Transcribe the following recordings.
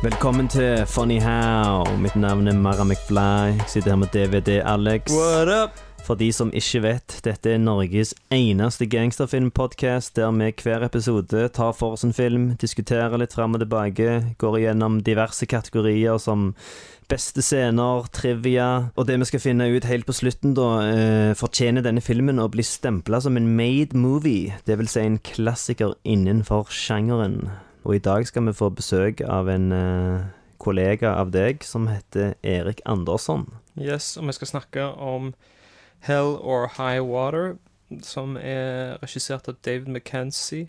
Velkommen til Funny How. Mitt navn er Mara McFly. Jeg sitter her med DVD-Alex. What up? For de som ikke vet, dette er Norges eneste gangsterfilmpodkast der vi hver episode tar for oss en film, diskuterer litt fram og tilbake, går igjennom diverse kategorier som beste scener, trivia, og det vi skal finne ut helt på slutten, da, eh, fortjener denne filmen å bli stempla som en made movie, det vil si en klassiker innenfor sjangeren. Og i dag skal vi få besøk av en uh, kollega av deg som heter Erik Andersson. Yes, og vi skal snakke om Hell or High Water, som er regissert av David McKenzie.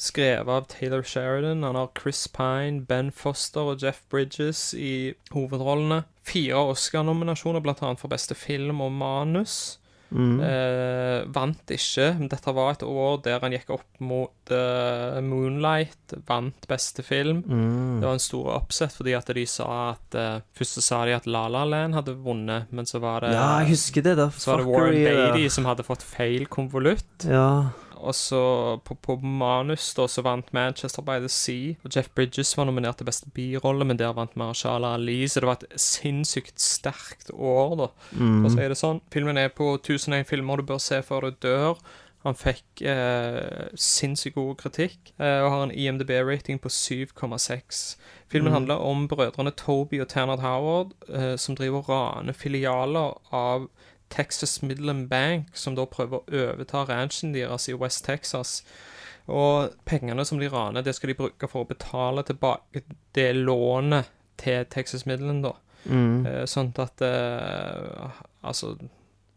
Skrevet av Taylor Sheridan. Han har Chris Pine, Ben Foster og Jeff Bridges i hovedrollene. Fire Oscar-nominasjoner, bl.a. for beste film og manus. Eh, vant ikke. Dette var et år der han gikk opp mot eh, Moonlight. Vant beste film. Det var en stor oppsett fordi at de sa at eh, Først sa de at La La Land hadde vunnet, men så var det Ja, jeg husker det da så var det Warren. Beatty som hadde fått feil konvolutt. Ja. Og så på, på manus da, så vant Manchester by the Sea. Og Jeff Bridges var nominert til beste birolle, men der vant Marshala Ali. Så det var et sinnssykt sterkt år, da, for å si det sånn. Filmen er på 1001 filmer du bør se før du dør. Han fikk eh, sinnssykt god kritikk eh, og har en IMDb-rating på 7,6. Filmen handler om brødrene Toby og Ternard Howard, eh, som driver og raner filialer av Texas Midland Bank, som da prøver å overta ranchen deres i West Texas. Og pengene som de raner, det skal de bruke for å betale tilbake det lånet til Texas Midland, da. Mm. sånn at eh, Altså,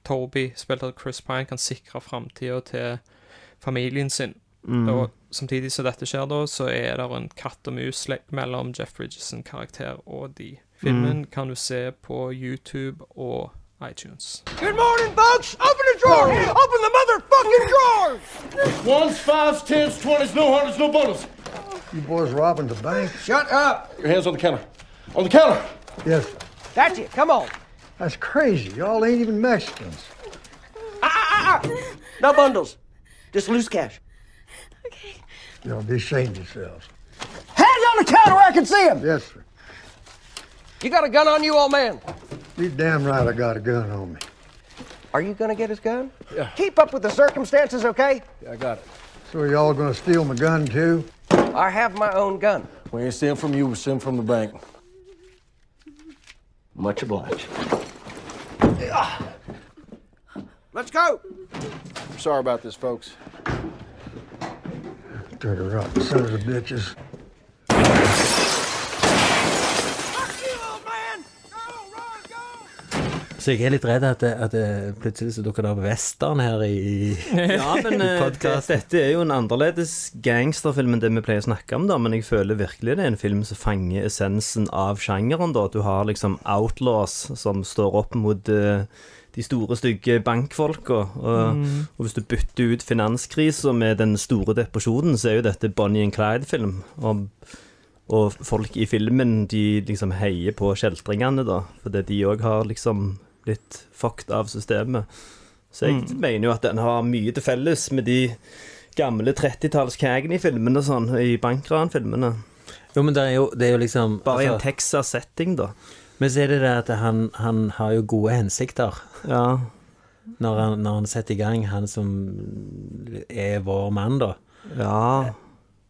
Toby, spilt av Chris Pine, kan sikre framtida til familien sin. Og samtidig som dette skjer, da, så er det en katt og mus-lek mellom Jeff Bridges' karakter og de. Filmen kan du se på YouTube og iTunes. Good morning, folks. Open the drawer. Open the motherfucking drawer. Ones, fives, tens, twenties, no hundreds, no bundles. You boys robbing the bank? Shut up. Your hands on the counter. On the counter. Yes. sir. That's it. Come on. That's crazy. Y'all ain't even Mexicans. Ah! ah, ah, ah. No bundles. Just loose cash. Okay. Y'all be ashamed yourselves. Hands on the counter where I can see them. Yes, sir. You got a gun on you, old man? You damn right I got a gun on me. Are you gonna get his gun? Yeah. Keep up with the circumstances, okay? Yeah, I got it. So y'all gonna steal my gun too? I have my own gun. We ain't stealing from you, we stealing from the bank. Much obliged. Ah! Let's go. I'm sorry about this, folks. Turn around, sons of bitches. Så jeg er litt redd at, det, at det plutselig så dukker det opp western her i Ja, men i det, dette er jo en annerledes gangsterfilm enn det vi pleier å snakke om, da, men jeg føler virkelig det er en film som fanger essensen av sjangeren, da. Du har liksom outlaws som står opp mot uh, de store, stygge bankfolka. Og, og hvis du bytter ut finanskrisa med den store depresjonen, så er jo dette Bonnie and Clyde-film. Og, og folk i filmen, de liksom heier på kjeltringene, da. Fordi de òg har liksom blitt fucked av systemet. Så jeg mener jo at den har mye til felles med de gamle 30-talls Cagney-filmene sånn, i bankranfilmene. Jo, men det er jo, det er jo liksom Bare i en altså, Texas-setting, da. Men så er det det at han, han har jo gode hensikter Ja. når han, når han setter i gang, han som er vår mann, da. ja.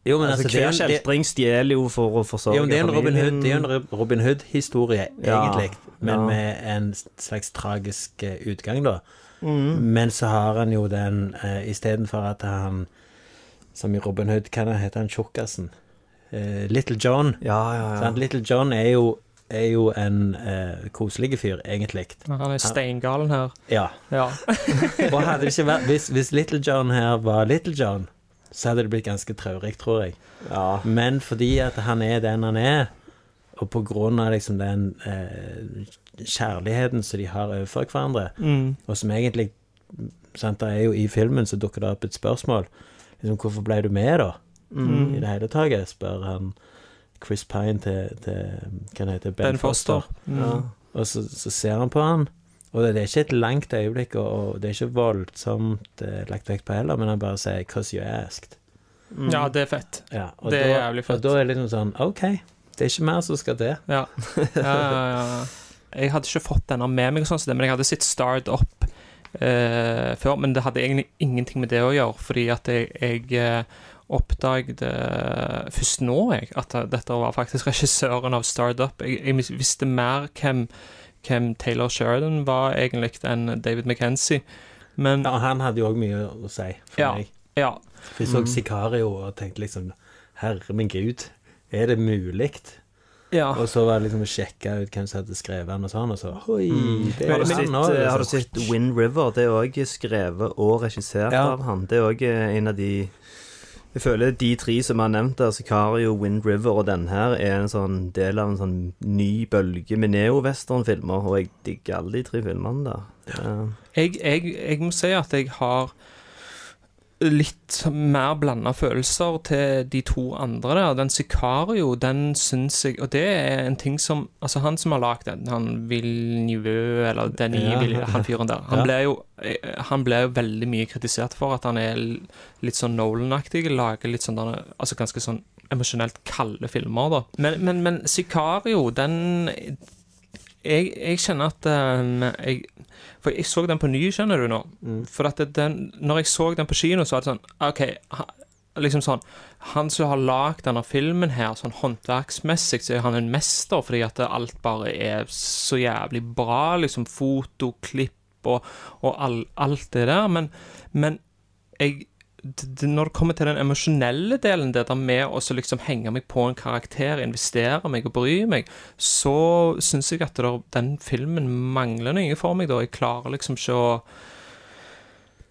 Jo, men Altså, altså, det er hver kjeltring stjeler jo for å forsørge Jo, men det er en Robin Hood, det er en Robin Hood-historie, Ja, egentlig. Men ja. med en slags tragisk eh, utgang, da. Mm. Men så har han jo den uh, Istedenfor at han Som i Robin Hood, hva han heter han tjukkasen? Uh, Little John. Ja, ja, ja. Sant? Little John er jo, er jo en uh, koselig fyr, egentlig. Han er steingalen her. Ja. Ja. Og hadde det ikke vært Hvis, hvis Little John her var Little John, så hadde det blitt ganske traurig, tror jeg. Ja. Men fordi at han er den han er, og på grunn av liksom den eh, kjærligheten som de har overfor hverandre, Mm. og som egentlig sant, Det er jo i filmen så dukker det opp et spørsmål. Liksom, hvorfor ble du med, da? Mm. I det hele tatt, spør han Chris Pine til, til Hva heter Ben, Ben Foster. Foster. Mm. Ja. Og så, så ser han på han, og det, er ikke et langt øyeblikk, og, det er ikke voldsomt eh, lagt vekt på heller, men han bare sier 'cause you asked'. Ja, det er fett. Ja, og Det er da, jævlig fett. Og da er det liksom sånn OK, det er ikke mer som skal til. Ja. ja, ja, ja. Jeg hadde ikke fått denne med meg, og sånn, men jeg hadde sett Start Up eh, før. Men det hadde egentlig ingenting med det å gjøre, fordi at jeg, jeg eh, oppdaget eh, først nå jeg, at dette var faktisk regissøren av Start Up. Jeg, jeg visste mer hvem, hvem Taylor Sheridan var egentlig enn David McKenzie. Men Ja, han hadde jo òg mye å si for Ja. meg. ja. For jeg så Sicario og tenkte liksom Herre min gud, er det mulig? ja. Og så var det liksom å sjekke ut hvem som hadde skrevet den, og sånn, og så Oi, det Har er du, sett, han òg. eh, har du sett Wind River? Det er òg skrevet og regissert Ja. av han. Det er òg en av de Jeg føler de tre som er nevnt der, Sicario, Wind River og den her, er en sånn del av en sånn ny bølge med neo-western-filmer, og jeg digger alle de tre filmene der. Ja. jeg, jeg, jeg må si at jeg har litt mer blanda følelser til de to andre der. Den Sicario, den syns jeg Og det er en ting som Altså, han som har lagd den, han Villeneuve, eller den Ja. Han fyren der, han Ja. ble jo eh, Han ble jo veldig mye kritisert for at han er litt sånn Nolan-aktig, lager litt sånn Altså ganske sånn emosjonelt kalde filmer, da. Men, men, men Sicario, den jeg, jeg kjenner at eh, jeg, For jeg så den på ny, skjønner du nå. For at den, når jeg så den på kino, så var det sånn OK, ha, liksom sånn Han som har lagd denne filmen her, sånn håndverksmessig, så er han en mester, fordi at alt bare er så jævlig bra. Liksom foto, klipp og, og all, alt det der. Men, men jeg det, når det kommer til den emosjonelle delen, det der med å liksom henge meg på en karakter, investere meg og bry meg, så syns jeg at det der, den filmen mangler noe for meg. da Jeg klarer liksom ikke å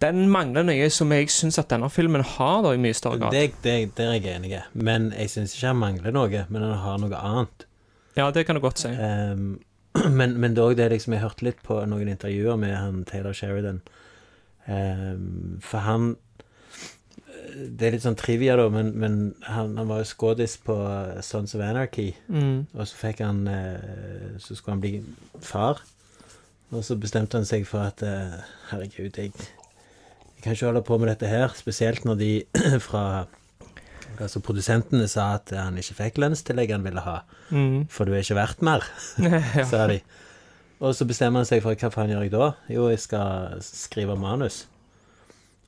Den mangler noe som jeg syns at denne filmen har, da, i mye større grad. Det, det, det er jeg enig i. Men jeg syns ikke han mangler noe, men han har noe annet. Ja, det kan du godt si. Um, men, men det er òg det liksom Jeg hørte litt på noen intervjuer med han Taylor Sheridan. Um, for han Det er litt sånn trivia, da, men, men han, han var jo skådis på Sons of Anarchy. Mm. Og så fikk han eh, Så skulle han bli far. Og så bestemte han seg for at eh, herregud, jeg, jeg kan ikke holde på med dette her. Spesielt når de fra Altså produsentene sa at han ikke fikk lønnstillegg han ville ha. Mm. For du er ikke verdt mer, sa de. Og så bestemmer han seg for hva faen gjør jeg da? Jo, jeg skal skrive manus.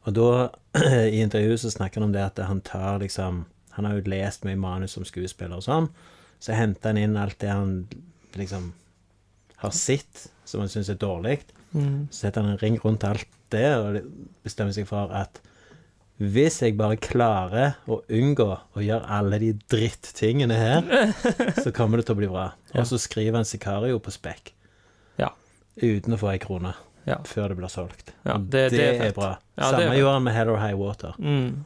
Og da, i intervjuet, så snakker han om det at han tar liksom Han har jo lest mye manus som skuespiller og sånn. Så henter han inn alt det han liksom har sett, som han syns er dårlig. Mm. Så setter han en ring rundt alt det, og bestemmer seg for at hvis jeg bare klarer å unngå å gjøre alle de drittingene her, så kommer det til å bli bra. Og så skriver han Sicario på spekk. Ja. Uten å få ei krone Ja. før det blir solgt. Ja, det, det- det er bra. Ja, Samme er gjorde han med Head or High Water. Mm.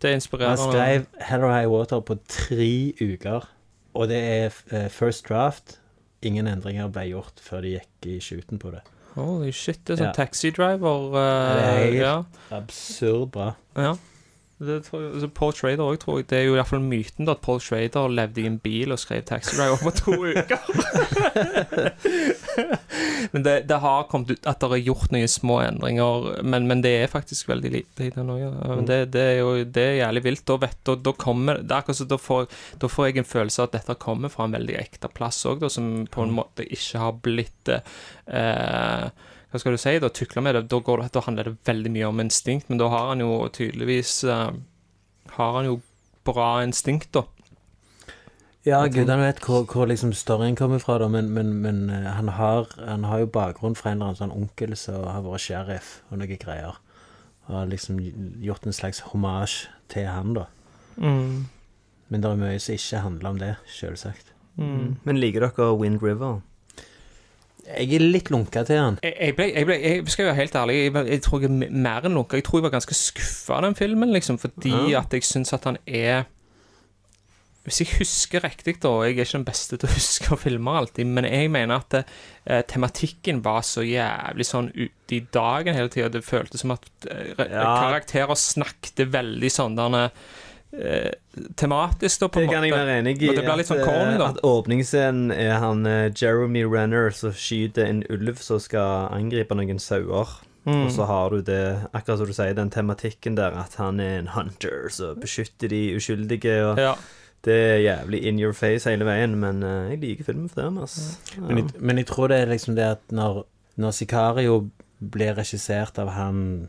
Det er inspirerende. Han skrev Head or High Water på tre uker, og det er eh, first draft. Ingen endringer ble gjort før de gikk i shooten på det. Holy shit, det er sånn Ja. taxi driver. Det er eh, helt ja. absurd bra. Ja. Det tror altså Paul Schrader òg, tror jeg, Det er jo iallfall myten da, at Paul Schrader levde i en bil og skrev Taxi Driver på to uker. men det, det har kommet ut at det er gjort noen små endringer, men, men det er faktisk veldig lite i den òg. Det, det er jo det er jævlig vilt. Da, vet, da, da kommer det er akkurat da får, da får jeg en følelse av at dette kommer fra en veldig ekte plass òg, som på en måte ikke har blitt eh, hva skal du si, da tukler med det, da, går det, da handler det veldig mye om instinkt, men da har han jo tydeligvis uh, Har han jo bra instinkt, da. Ja, gudene vet hvor, hvor liksom storyen kommer fra, da, men, men, men eh, han, har, han har jo bakgrunn fra en eller annen sånn onkel som har vært sheriff og noen greier. Og har liksom gjort en slags hommage til han, da. Mm. Men det er mye som ikke handler om det, selvsagt. Mm. Men liker dere Wind River? Jeg er litt lunka til han. Jeg, jeg, ble, jeg, ble, jeg skal være helt ærlig, jeg, jeg tror jeg er mer enn lunka. Jeg tror jeg var ganske skuffa av den filmen, liksom, fordi Ja. at jeg syns at han er Hvis jeg husker riktig, da, jeg er ikke den beste til å huske filmer alltid, men jeg mener at eh, tematikken var så jævlig sånn ute i dagen hele tida. Det føltes som at eh, Ja. karakterer snakket veldig sånn der eh, tematisk, da, på en Det kan jeg være enig i. Men det blir litt sånn corny, da. At åpningsscenen er han eh, Jeremy Renner som skyter en ulv som skal angripe noen sauer. Mm. Og så har du det, akkurat som du sier, den tematikken der at han er en hunter som beskytter de uskyldige. Og Ja. Det er jævlig in your face hele veien, men eh, jeg liker filmen for det. Altså. Men jeg, men jeg tror det er liksom det at når, når Sicario blir regissert av han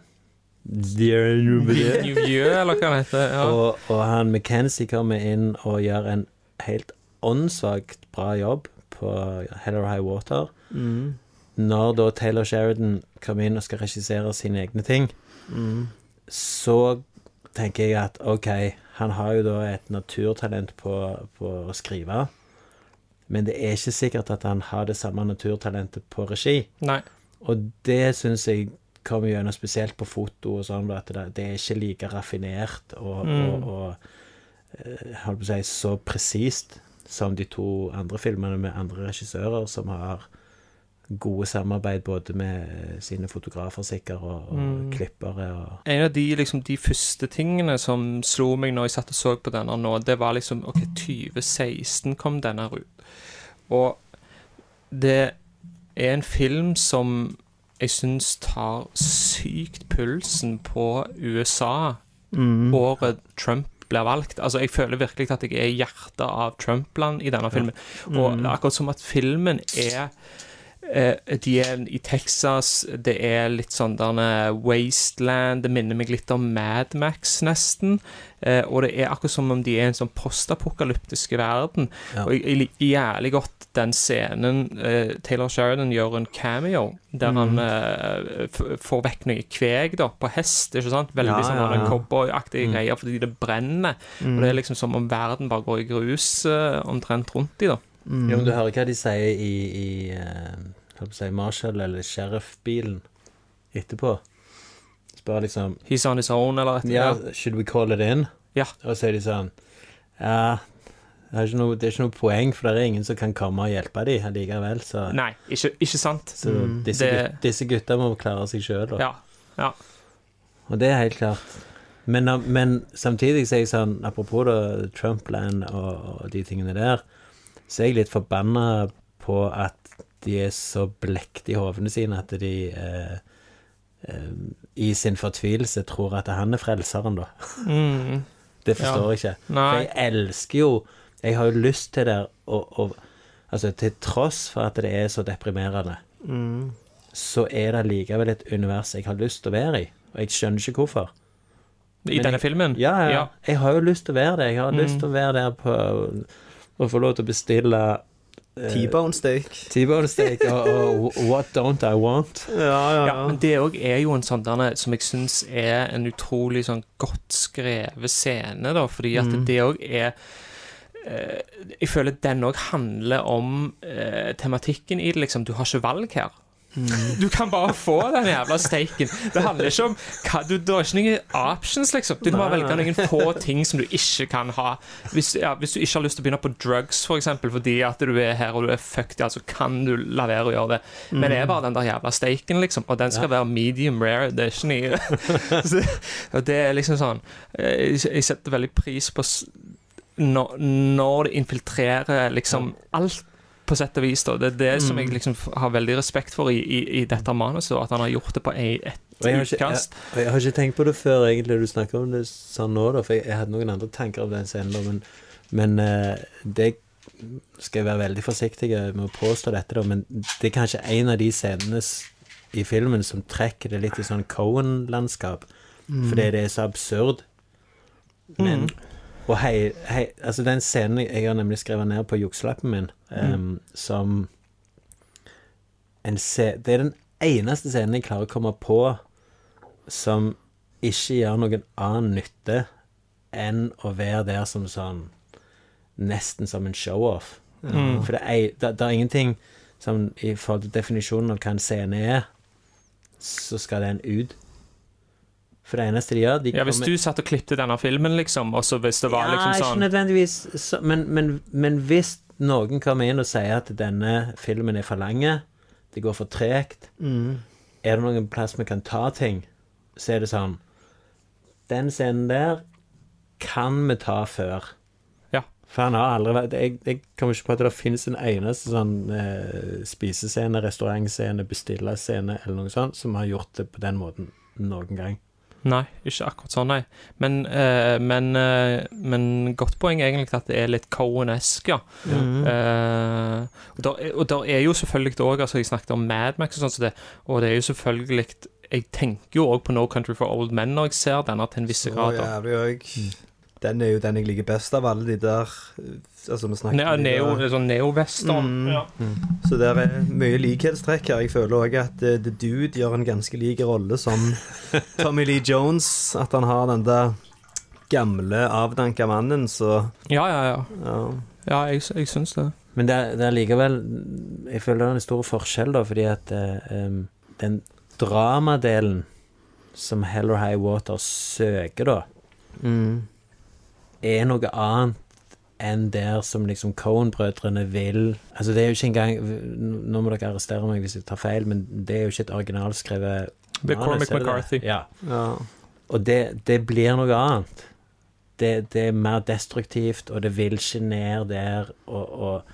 Jujø, eller hva det heter. Ja. og, og han McKenzie kommer inn og gjør en helt åndssvakt bra jobb på Hell or High Water. Mm. Når da Taylor Sheridan kommer inn og skal regissere sine egne ting, Mm. så tenker jeg at OK, han har jo da et naturtalent på, på å skrive, men det er ikke sikkert at han har det samme naturtalentet på regi. Nei. Og det syns jeg kommer gjennom spesielt på foto og sånn, at det, det er ikke like raffinert og, Mm. og, og eh, si så presist som de to andre filmene med andre regissører som har gode samarbeid både med sine fotografer sikkert og, og Mm. klippere og En av de, liksom, de første tingene som slo meg når jeg satt og så på denne nå, det var liksom OK, 2016 kom denne ut. Og det er en film som jeg syns tar sykt pulsen på USA Mm. året Trump blir valgt. Altså, Jeg føler virkelig at jeg er hjertet av Trump-land i denne filmen. Og Mm. det er akkurat som at filmen er De er i Texas, det er litt sånn der Wasteland Det minner meg litt om Mad Max, nesten. Eh, og det er akkurat som om de er i en sånn postapokalyptiske verden. Ja. Og jeg, liker jævlig godt den scenen eh, Taylor Sheridan gjør en cameo, der Mm. han eh, f- får vekk noe kveg da, på hest. ikke sant? Veldig Ja, sånn ja, ja, ja. cowboyaktige Mm. greier, fordi det brenner. Mm. Og det er liksom som om verden bare går i grus eh, omtrent rundt de da. Mm. Jo, men du hører hva de sier i, i eh, å si Marshall- eller sheriff-bilen etterpå. Spør liksom He's on his own, eller et Ja, should we call it in? Ja. Og så er de sånn Ja, det er, ikke noe, det er ikke noe poeng, for det er ingen som kan komme og hjelpe dem likevel. Så, Nei, ikke, ikke sant? så Mm. disse, Det- gut, disse gutta må klare seg sjøl. Ja. ja. Og det er helt klart. Men, men samtidig så er jeg sånn Apropos da Trumpland og, og de tingene der, så er jeg litt forbanna på at de er så blekte i hovene sine at de eh, eh, i sin fortvilelse tror at han er frelseren, da. Mm. Det forstår jeg ikke. For jeg elsker jo Jeg har jo lyst til det, og, og Altså, til tross for at det er så deprimerende, Mm. så er det likevel et univers jeg har lyst til å være i. Og jeg skjønner ikke hvorfor. I Men denne jeg- filmen? Ja, ja. Ja. Jeg har jo lyst til å være det. Jeg har Mm. lyst til å være der på Å få lov til å bestille T-bone steak. T-bone steak og, og What don't I want? Ja, Ja, men det òg er jo en sånn derne som jeg syns er en utrolig sånn godt skrevet scene, da, fordi at Mm. det òg er eh, Jeg føler den òg handler om eh, tematikken i det, liksom. Du har ikke valg her. Mm. Du kan bare få den jævla steiken. Det handler ikke om hva, du, Det er ikke noen options, liksom. Du må bare velge noen få ting som du ikke kan ha. Hvis, ja, hvis du ikke har lyst til å begynne på drugs, for eksempel, fordi at du er her og du er fucked, ja, så kan du la være å gjøre det. Men det er bare den der jævla steiken, liksom. Og den skal være medium rare. Det er ikke nye Og det er liksom sånn eh, Jeg, jeg setter veldig pris på når, når det infiltrerer liksom alt på sett og vis. da Det er det som jeg liksom har veldig respekt for i, i, i dette manuset. At han har gjort det på ei- et jeg ikke, jeg, utkast. og jeg har ikke tenkt på det før egentlig du snakker om det sånn nå, da, for jeg, jeg hadde noen andre tanker om den scenen, da, men, men uh, det skal jeg være veldig forsiktig med å påstå dette, da, men det er kanskje en av de scenene i filmen som trekker det litt i sånn Cohen-landskap, fordi det er så absurd. Men Og hei, hei, altså den scenen jeg, har nemlig skrevet ned på jukselappen min, em, som en se, Det er den eneste scenen jeg klarer å komme på som ikke gjør noen annen nytte enn å være der som sånn Nesten som en show-off. Mm. For det er, det, det er ingenting som I forhold til definisjonen av hva en scene er, så skal den ut. For det de gjør de Ja, Hvis du satt og klippte denne filmen, liksom, og så hvis det var ja, liksom ikke sånn nødvendigvis så, men, men, men hvis noen kommer inn og sier at denne filmen er for lang, det går for tregt, Mm. er det noen plass vi kan ta ting, så er det sånn Den scenen der kan vi ta før. Ja. For han har aldri vært Jeg, jeg kommer ikke på at det finnes en eneste sånn eh, spisescene, restaurantscene, bestillerscene eller noe sånt som har gjort det på den måten noen gang. Nei, ikke akkurat sånn, nei. Men, eh, men, eh, men godt poeng egentlig at det er litt Cohen-esk, ja. Mm. Eh, og, der, er- og der er jo selvfølgelig òg altså Jeg snakket om Mad Max og sånn, så det, og det er jo selvfølgelig Jeg tenker jo òg på No Country for Old Men når jeg ser denne til en viss grad. Så jævlig òg. Den er jo den jeg liker best av alle de der eh, Altså, vi snakker Ne neo, der- sånn neo-western. Mm. Ja. Så det er mye likhetstrekk her. Jeg føler òg at uh, The Dude gjør en ganske lik rolle som Tommy Lee Jones. At han har den der gamle, avdanka mannen, så ja, ja, ja. ja. Ja, jeg, jeg syns det. Men det, er- det er likevel Jeg føler det er en stor forskjell, da, fordi at em, den dramadelen som Hell or High Water søker, da, Mm. er noe annet enn der som liksom Cohen-brødrene vil Altså, det er jo ikke engang Nå må dere arrestere meg hvis jeg tar feil, men det er jo ikke et originalskrevet Det er Cormac det? McCarthy. Ja. ja. Og det, det blir noe annet. Det, det er mer destruktivt, og det vil ikke ned der og, og,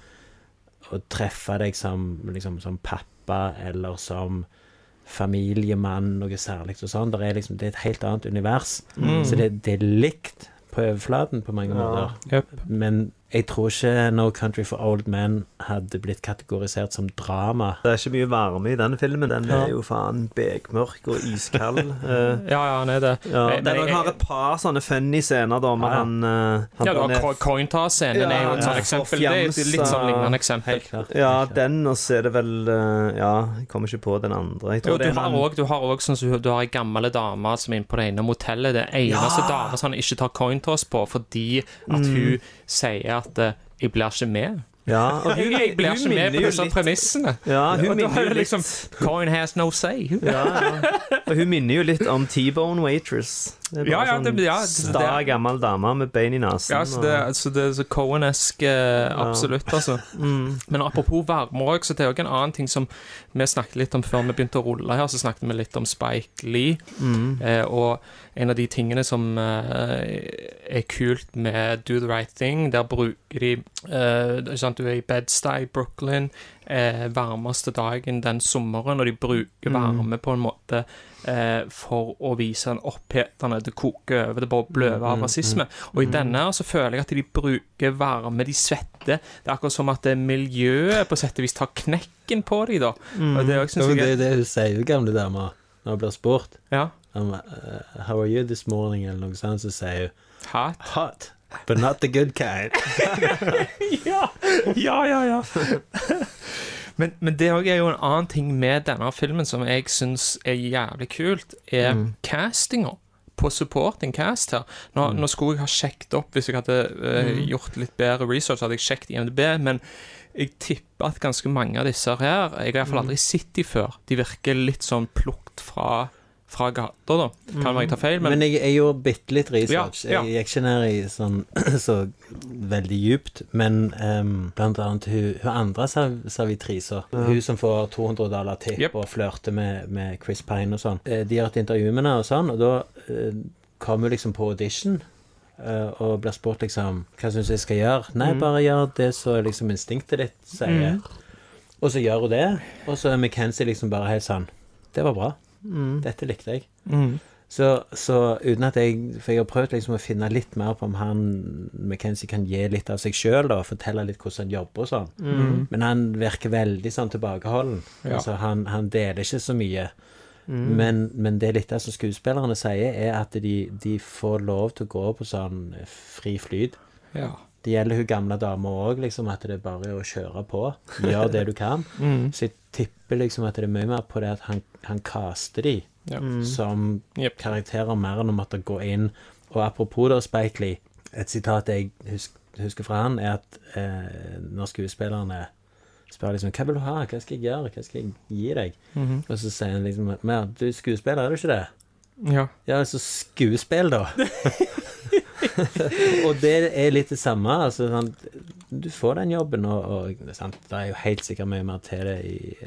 og treffe deg som, liksom, som pappa eller som familiemann, noe særlig og sånn. Det er, liksom, det er et helt annet univers. Mm. Så det, det er likt på overflaten på mange Ja. måter. Jep. Men jeg tror ikke No Country for Old Men hadde blitt kategorisert som drama. Det er ikke mye varme i den filmen. Den er jo faen bekmørk og iskald. Eh, Ja, ja, han er det. ja, Men- den men jeg- har et par sånne funny scener, da, med Ja, ja. han, eh, han Ja, du har Cointar-scenen ja, er jo et sånt ja. eksempel. Det er litt sånn lignende eksempel. Helt klart. Ja, den, og så er det vel eh, Ja, jeg kommer ikke på den andre. Jeg tror Jo, det du er har han- òg du har også, sånn som du har ei gammel dame som er inne på det ene motellet. Det eneste dame som han ikke tar cointoss på fordi at hun sier at eh, 'jeg blir ikke med'. Ja, og Jeg, blir ikke med på disse premissene. Ja, hun Og da er det liksom Coin has no say. ja, ja. Og hun minner jo litt om T-Bone Waitress. Det er bare Ja, ja, sånn det- ja, det- sta, gammel dame med bein i nesen. Ja, så det, og- så det er så Cohen-esk eh, absolutt, altså. mm. Men apropos varme òg, så det er òg en annen ting som vi snakket litt om før vi begynte å rulle her. Så snakket vi litt om Spike Lee. Mm. Eh, og en av de tingene som eh, er kult med Do the Right Thing, der bruker de eh, sant, Du er i Bed-Stuy i Brooklyn, eh, varmeste dagen den sommeren, og de bruker varme på en måte eh, for å vise den opphetende Det koker over, det bobler over av rasisme. Og i denne så føler jeg at de bruker varme, de svetter. Det er akkurat som at miljøet på sett og vis tar knekken på dem, da. Og det også, synes men det er er det hun sier, gamle dama, når hun blir spurt. Ja. om, uh, How are you this morning? Eller noe sånt, så sier hun Hot. Hot, but not the good kind. ja, ja, ja. ja. men, men det er jo en annen ting med denne filmen som jeg syns er jævlig kult, er Mm. castinga. På supporting cast her. Nå, nå skulle jeg ha sjekket opp Hvis jeg hadde eh, gjort litt bedre research, hadde jeg sjekket IMDb, men jeg tipper at ganske mange av disse her Jeg har iallfall aldri sett de før. De virker litt sånn plukt fra, fra gata, da. Kan være jeg tar feil, men, Men jeg, jeg gjorde bitte litt research. Ja, ja. Jeg gikk ikke ned i sånn så veldig djupt. Men um, blant annet hun, hun andre servitrisa, ja. hun som får 200 dollar tipp Yep. og flørter med, med Chris Pine og sånn, eh, de har et intervju med henne og sånn, og da uh, kom hun liksom på audition. eh, og blir spurt liksom Hva syns jeg skal gjøre? Nei, bare gjør det som liksom instinktet ditt sier. Og så gjør hun det, og så er McKenzie liksom bare helt sånn Det var bra. Dette likte jeg. Mm. Så, så uten at jeg For jeg har prøvd liksom å finne litt mer på om han McKenzie kan gi litt av seg sjøl, og fortelle litt hvordan han jobber og sånn. Men han virker veldig sånn tilbakeholden. Ja. Altså, han, han deler ikke så mye. Men, men det litt av som skuespillerne sier, er at de, de får lov til å gå på sånn fri flyt. ja. Det gjelder hun gamle dama òg, liksom, at det er bare å kjøre på. Gjør det du kan. Så jeg tipper liksom at det er mye mer på det at han, han caster de Ja. som yep. karakterer mer enn å måtte gå inn. Og apropos da Spike Lee, et sitat jeg husker, husker fra han, er at eh, når skuespillerne spør liksom 'Hva vil du ha? Hva skal jeg gjøre? Hva skal jeg gi deg?' Mhm. Og så sier han liksom Mer, du er skuespiller, er du ikke det?' Ja. Ja, så skuespill, da. og det er litt det samme. Altså, sånn, du får den jobben, og, og sant? det er jo helt sikkert mye mer til det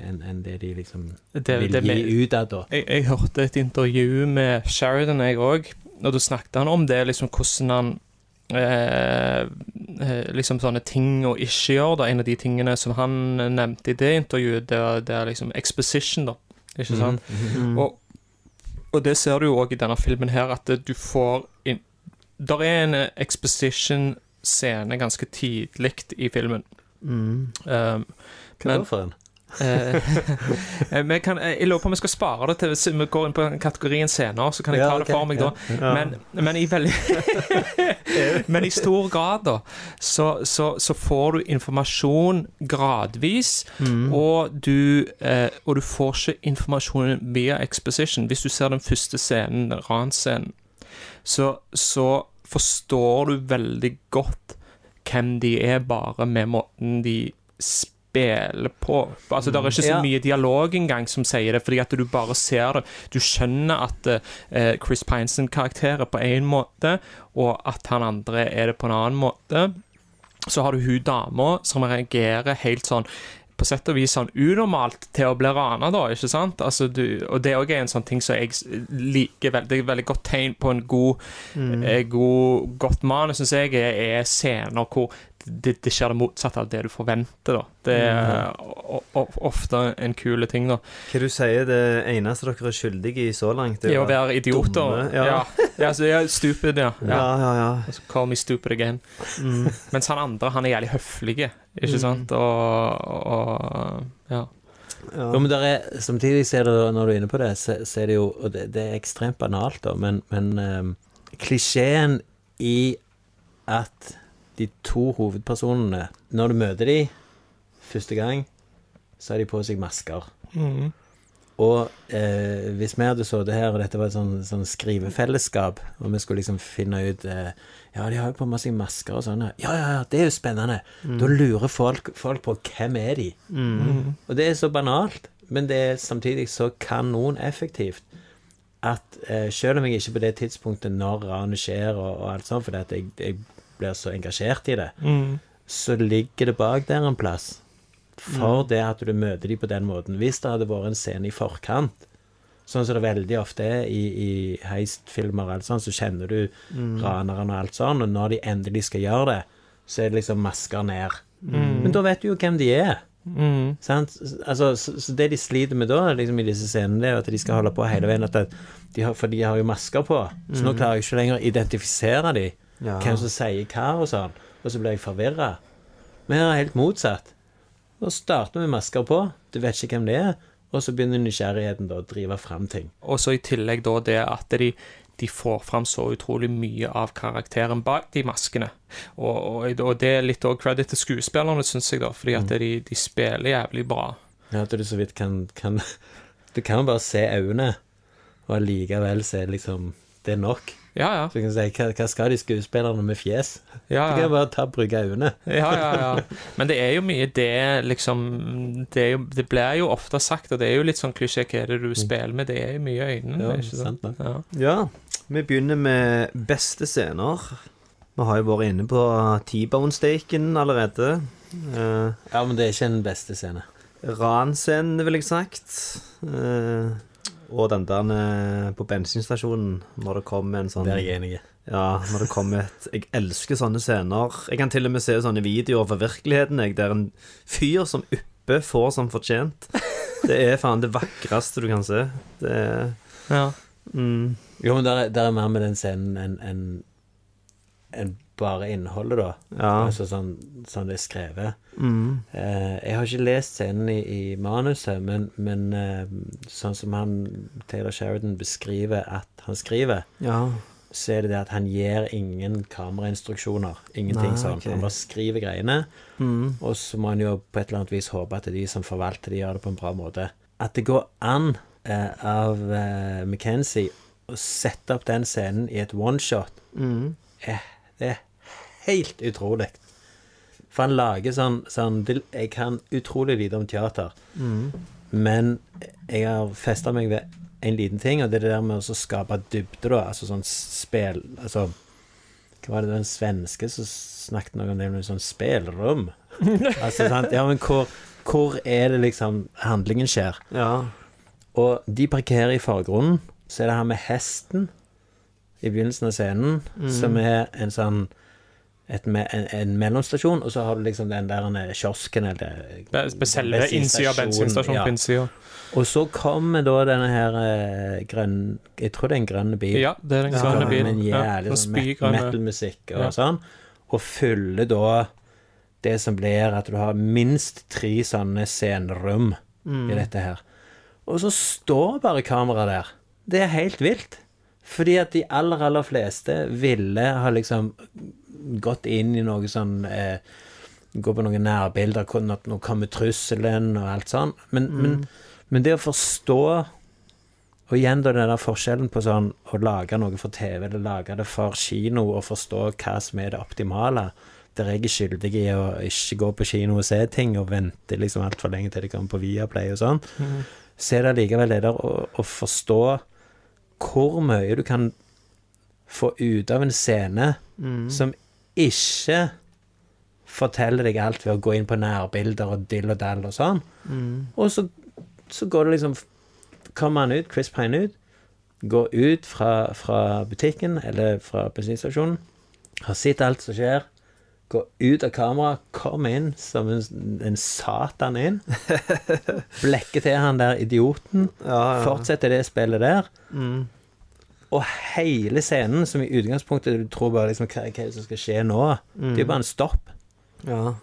enn en det de liksom Det- vil det gi ut av. da. Jeg, jeg hørte et intervju med Sheridan, jeg òg, og da snakket han om det, liksom hvordan han eh, eh, Liksom sånne ting å ikke gjøre, da. En av de tingene som han nevnte i det intervjuet, det er, det er liksom exposition, da. Ikke sant? Mhm. Og, og det ser du jo òg i denne filmen her, at du får Der er en eh, exposition-scene ganske tidlig i filmen. Mm. Um, Hva da for en? Eh, kan, jeg lurer på om vi skal spare det til hvis vi går inn på kategorien senere, så kan jeg Ja, ta det for meg da. Men, men, i veldig men i stor grad, da, så, så, så får du informasjon gradvis, Mm. og, du, eh, og du får ikke informasjonen via exposition. Hvis du ser den første scenen, den ranscenen, så, så forstår du veldig godt hvem de er, bare med måten de spiller på. Altså, Det er ikke så mye dialog engang som sier det, fordi at du bare ser det. Du skjønner at uh, Chris Pines karakterer karakter er på én måte, og at han andre er det på en annen måte. Så har du hun dama som reagerer helt sånn på sett og vis sånn unormalt til å bli rana, da, ikke sant? Altså, du, og det òg er en sånn ting som jeg liker veldig, veldig godt tegn på en god, Mm. eh, god godt manus, syns jeg, er, er scener hvor det, det skjer det motsatte av det du forventer, da. Det er o- o- ofte en kul ting, da. Hva du sier det eneste dere er skyldige i så langt? Det å være idioter. dumme, Ja. Ja. ja. altså, er stupid, ja. Ja, ja, ja. Altså, Call me stupid again. Mm. Mens han andre, han er jævlig høflig, ikke Mm. sant? Og, og ja. Jo, men der er, samtidig ser du, når du er inne på det, så, så er det jo Og det, det er ekstremt banalt, da, men, men um, klisjeen i at de to hovedpersonene Når du møter de første gang, så har de på seg masker. Mm. Og eh, hvis vi hadde sittet her, og dette var et sånn, sånn skrivefellesskap, og vi skulle liksom finne ut eh, Ja, de har jo på seg masker og sånn. Ja, ja, ja, det er jo spennende. Mm. Da lurer folk, folk på hvem er de Mm. Og det er så banalt, men det er samtidig så kanoneffektivt at eh, selv om jeg ikke på det tidspunktet når ranet skjer og, og alt sånt, fordi at jeg, jeg blir så engasjert i det, mm. så ligger det bak der en plass. For Mm. det at du møter dem på den måten. Hvis det hadde vært en scene i forkant, sånn som det veldig ofte er i, i heistfilmer, og alt sånt, så kjenner du Mm. raneren og alt sånn, og når de endelig skal gjøre det, så er det liksom masker ned. Mm. Men da vet du jo hvem de er. Mm. Sant? Altså, så, så det de sliter med da, liksom i disse scenene, det er at de skal holde på hele veien at det- de har, For de har jo masker på, så nå Mm. klarer jeg ikke lenger å identifisere de, Ja. hvem som sier hva og sånn, og så blir jeg forvirra. Men her er det helt motsatt. Nå starter vi med masker på, du vet ikke hvem det er, og så begynner nysgjerrigheten da å drive fram ting. Og så i tillegg da det at de, de får fram så utrolig mye av karakteren bak de maskene. Og, og, og det er litt òg credit til skuespillerne, syns jeg, da, fordi at de, de spiller jævlig bra. Ja, At du så vidt kan, kan Du kan bare se øynene, og allikevel se liksom Det er nok. Ja, ja. Så du kan si hva, hva skal de skuespillerne med fjes? Ja, Du De kan bare ta bruke øynene. Ja, ja, ja. Men det er jo mye det, liksom Det, er jo, det blir jo ofte sagt, og det er jo litt sånn klisjé hva er det du spiller med, det er jo mye øynene. Ja, ikke sant? sant. Ja. Ja, vi begynner med beste scener. Vi har jo vært inne på T-bone staken allerede. Uh, Ja, men det er ikke en beste scene. Ranscenen, vil jeg sagt. Eh, og den der eh, på bensinstasjonen, når det kommer en sånn Der er jeg enig. Ja, når det kommer et Jeg elsker sånne scener. Jeg kan til og med se sånne videoer fra virkeligheten, jeg, der en fyr som uppe får som fortjent. Det er faen det vakreste du kan se. Det er Ja. mm, Jo, men der er, der er mer med den scenen enn en, enn bare innholdet, da. Ja. Altså sånn, sånn det er skrevet. mm, Eh, jeg har ikke lest scenen i, i manuset, men, men eh, sånn som han Taylor Sheridan beskriver at han skriver, Ja. så er det det at han gir ingen kamerainstruksjoner. Ingenting Nei, sånn. Okay. Han bare skriver greiene, Mm. og så må han jo på et eller annet vis håpe at de som forvalter det, gjør det på en bra måte. At det går an eh, av eh, McKenzie å sette opp den scenen i et oneshot, Mm. eh, det er helt utrolig. For han lager sånn, sånn Jeg kan utrolig lite om teater, Mm. men jeg har festa meg ved en liten ting, og det er det der med å skape dybde, da. Altså sånn spel Altså Hva var det den svenske som snakket noe om det med sånn spelrom? altså, sant? Ja, men hvor, hvor er det liksom handlingen skjer? Ja. Og de parkerer i forgrunnen. Så er det her med hesten i begynnelsen av scenen, mm. som er en sånn et en, en mellomstasjon, og så har du liksom den der kiosken eller Be- Selve innsida av bensinstasjonen ja. på innsida. Og så kommer da denne her eh, grønn Jeg tror det er en grønn bil. Ja, det er den Som grønne bilen. Med en Ja, jævlig sånn met- metal-musikk og Ja. sånn. Og fyller da det som blir at du har minst tre sånne scenerom Mm. i dette her. Og så står bare kameraet der. Det er helt vilt. Fordi at de aller, aller fleste ville ha liksom gått inn i noe sånn eh, Gå på noen nærbilder, nå kommer trusselen og alt sånn. Men, Mm. men, men det å forstå Og igjen da den der forskjellen på sånn å lage noe for TV eller lage det for kino, og forstå hva som er det optimale, der jeg er skyldig i å ikke gå på kino og se ting og vente liksom altfor lenge til det kommer på Viaplay og sånn, mm. så er det allikevel det der å, å forstå hvor mye du kan få ut av en scene mm. som ikke forteller deg alt ved å gå inn på nærbilder og dill og dall og sånn. Mm. Og så, så går det liksom Kommer han ut, Chris Pine ut, går ut fra, fra butikken eller fra bensinstasjonen, har sett alt som skjer, går ut av kameraet, kommer inn som en, en satan inn, blekker til han der idioten, Ja, ja. fortsetter det spillet der, Mm. og hele scenen, som i utgangspunktet du tror bare liksom, hva, hva som skal skje nå, det er jo bare en stopp. Ja.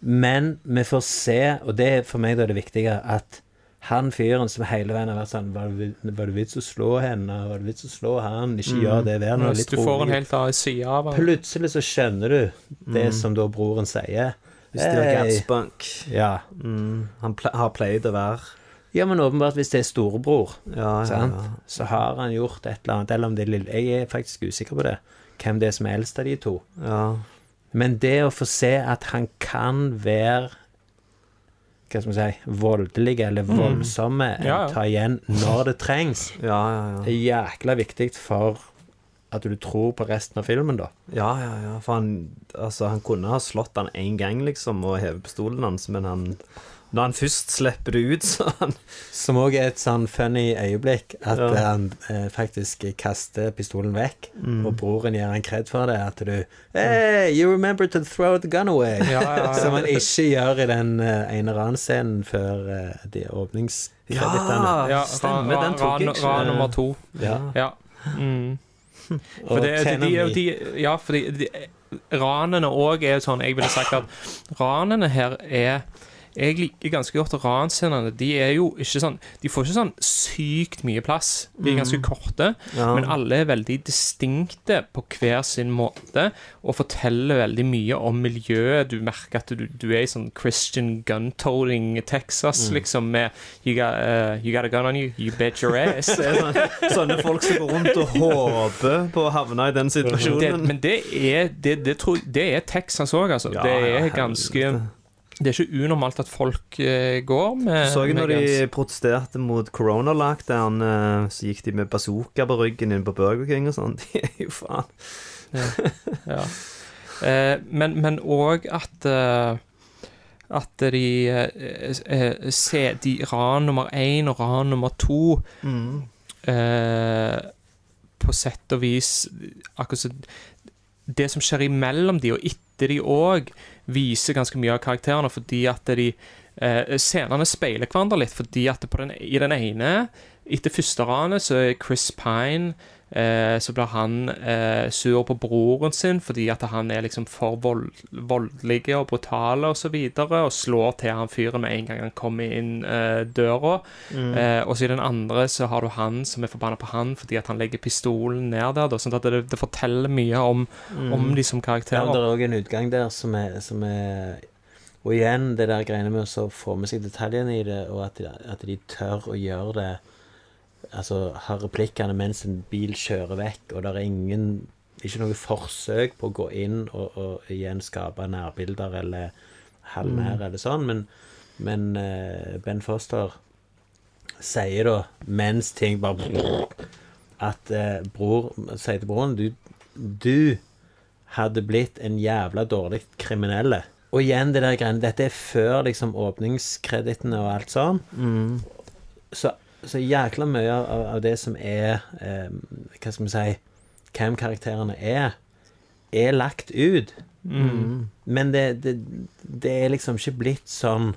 Men vi får se, og det er for meg da det viktige, at han fyren som hele veien har vært sånn Var det, var det vits å slå henne? Var det vits å slå han? Ikke Mm. gjør det. Vær nå Hvis litt du får en rolig. helt annen side av ham. Plutselig så skjønner du det Mm. som da broren sier. Hvis det er Hey. Gatsbunk. Ja. Mm. Han ple har pleid å være ja, men åpenbart hvis det er storebror, Ja, ja, ja. så har han gjort et eller annet. Eller om det er lille Jeg er faktisk usikker på det. Hvem det er som er eldst av de to. Ja. Men det å få se at han kan være hva skal man si, voldelige eller Mm. voldsomme, Ja, ja. ta igjen når det trengs, Ja, ja, ja. det er jækla viktig for at du tror på resten av filmen, da. Ja, ja, ja. For han, altså, han kunne ha slått han én gang, liksom, og hevet pistolen hans, men han Når han først slipper det ut, sånn. Som òg er et sånn funny øyeblikk, at Ja. eh, han eh, faktisk kaster pistolen vekk, Mm. og broren gir han kred for det, at du Hey, you remember to throw the gun away! Ja, ja, ja. Som han ikke gjør i den eh, ene ranscenen før eh, de åpningskredittene. Ja, Stemmer, den tok jeg ikke. ran nummer to. Ja. Ja. Mm. For Og det, de, de, ja, fordi de, ranene òg er sånn Jeg ville sagt at ranene her er jeg liker ganske godt ranscenene. De er jo ikke sånn De får ikke sånn sykt mye plass. De er ganske korte, Ja. men alle er veldig distinkte på hver sin måte og forteller veldig mye om miljøet. Du merker at du, du er i sånn Christian gun-toting Texas, liksom, med you got, uh, you got a gun on you, you bet your ass. Er sånne, sånne folk som går rundt og håper på å havne i den Det, situasjonen. men det er, det, det, tror, det er Texas òg, altså. Ja, det er ganske Det er ikke unormalt at folk eh, går med Så jeg når de protesterte mot corona-lockdown, eh, så gikk de med bazooka på ryggen inn på Burger King og sånn. De er jo faen Ja. Eh, men men òg at eh, at de eh, eh, se, de Ran nummer én og ran nummer to eh, På sett og vis Akkurat som Det som skjer imellom de og etter de òg, viser ganske mye av karakterene, fordi at de eh, Scenene speiler hverandre litt, fordi at den, i den ene etter første ranet så er Chris Pine Så blir han eh, sur på broren sin fordi at han er liksom for vold, voldelig og brutal og så videre, og slår til han fyren med en gang han kommer inn eh, døra. Eh, og så i den andre så har du han som er forbanna på han fordi at han legger pistolen ned der. Da, sånn at det, det forteller mye om, om de som karakterer. Ja, det er òg en utgang der som er, som er Og igjen det der greiene med å så få med seg detaljene i det, og at at de tør å gjøre det Altså har replikkene mens en bil kjører vekk, og det er ingen ikke noe forsøk på å gå inn og, og igjen skape nærbilder eller halvnær eller sånn, men, men uh, Ben Foster sier da, mens ting bare At uh, bror sier til broren du, du hadde blitt en jævla dårlig kriminelle. Og igjen det der greiene Dette er før liksom åpningskredittene og alt sånn. Så, så jækla mye av, av det som er eh, Hva skal vi si Hvem-karakterene er, er lagt ut. Men det, det, det er liksom ikke blitt sånn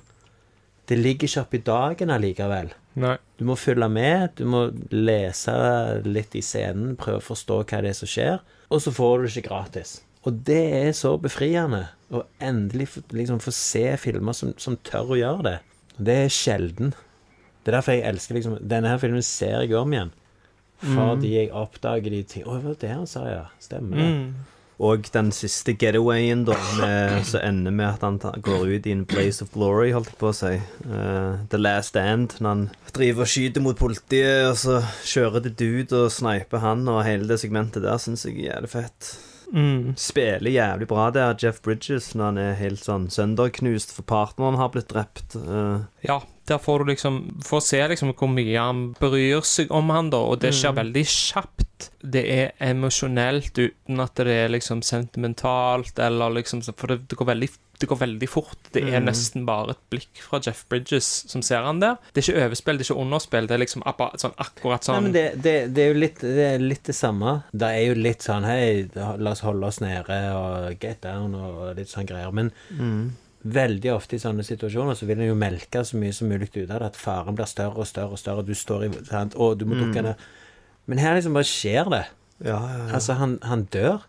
Det ligger ikke opp i dagen allikevel. Nei. Du må følge med, du må lese litt i scenen, prøve å forstå hva det er som skjer, og så får du det ikke gratis. Og det er så befriende å endelig liksom, få se filmer som, som tør å gjøre det. Det er sjelden. Det er derfor jeg elsker liksom Denne her filmen ser jeg om igjen. Fordi jeg oppdager de ting Å, det var det han sa, ja. Stemmer det. Og den siste getawayen, da, med, så ender med at han går ut i en blaze of glory, holdt jeg på å si. Uh, the Last End, Når han driver og skyter mot politiet, og så kjører det dude og sniper han, og hele det segmentet der syns jeg er jævlig fett. Mm. Spiller jævlig bra der, Jeff Bridges, når han er helt sånn sønderknust for partneren har blitt drept. Uh, Ja, der får du liksom Får se liksom hvor mye han bryr seg om han, da, og det skjer veldig kjapt. Det er emosjonelt uten at det er liksom sentimentalt, eller liksom For det, det går veldig det går veldig fort. Det er nesten bare et blikk fra Jeff Bridges som ser han der. Det er ikke overspill, det er ikke underspill. Det er liksom sånn akkurat Nei, sånn men det, det, det er jo litt det, er litt det samme. Det er jo litt sånn Hei, la oss holde oss nede og get down og litt sånn greier. Men veldig ofte i sånne situasjoner så vil en jo melke så mye som mulig ut av det. At faren blir større og større og større. Du står i sant? Og du må dukke ned. Men her liksom bare skjer det. ja, ja, ja. Altså, han, han dør.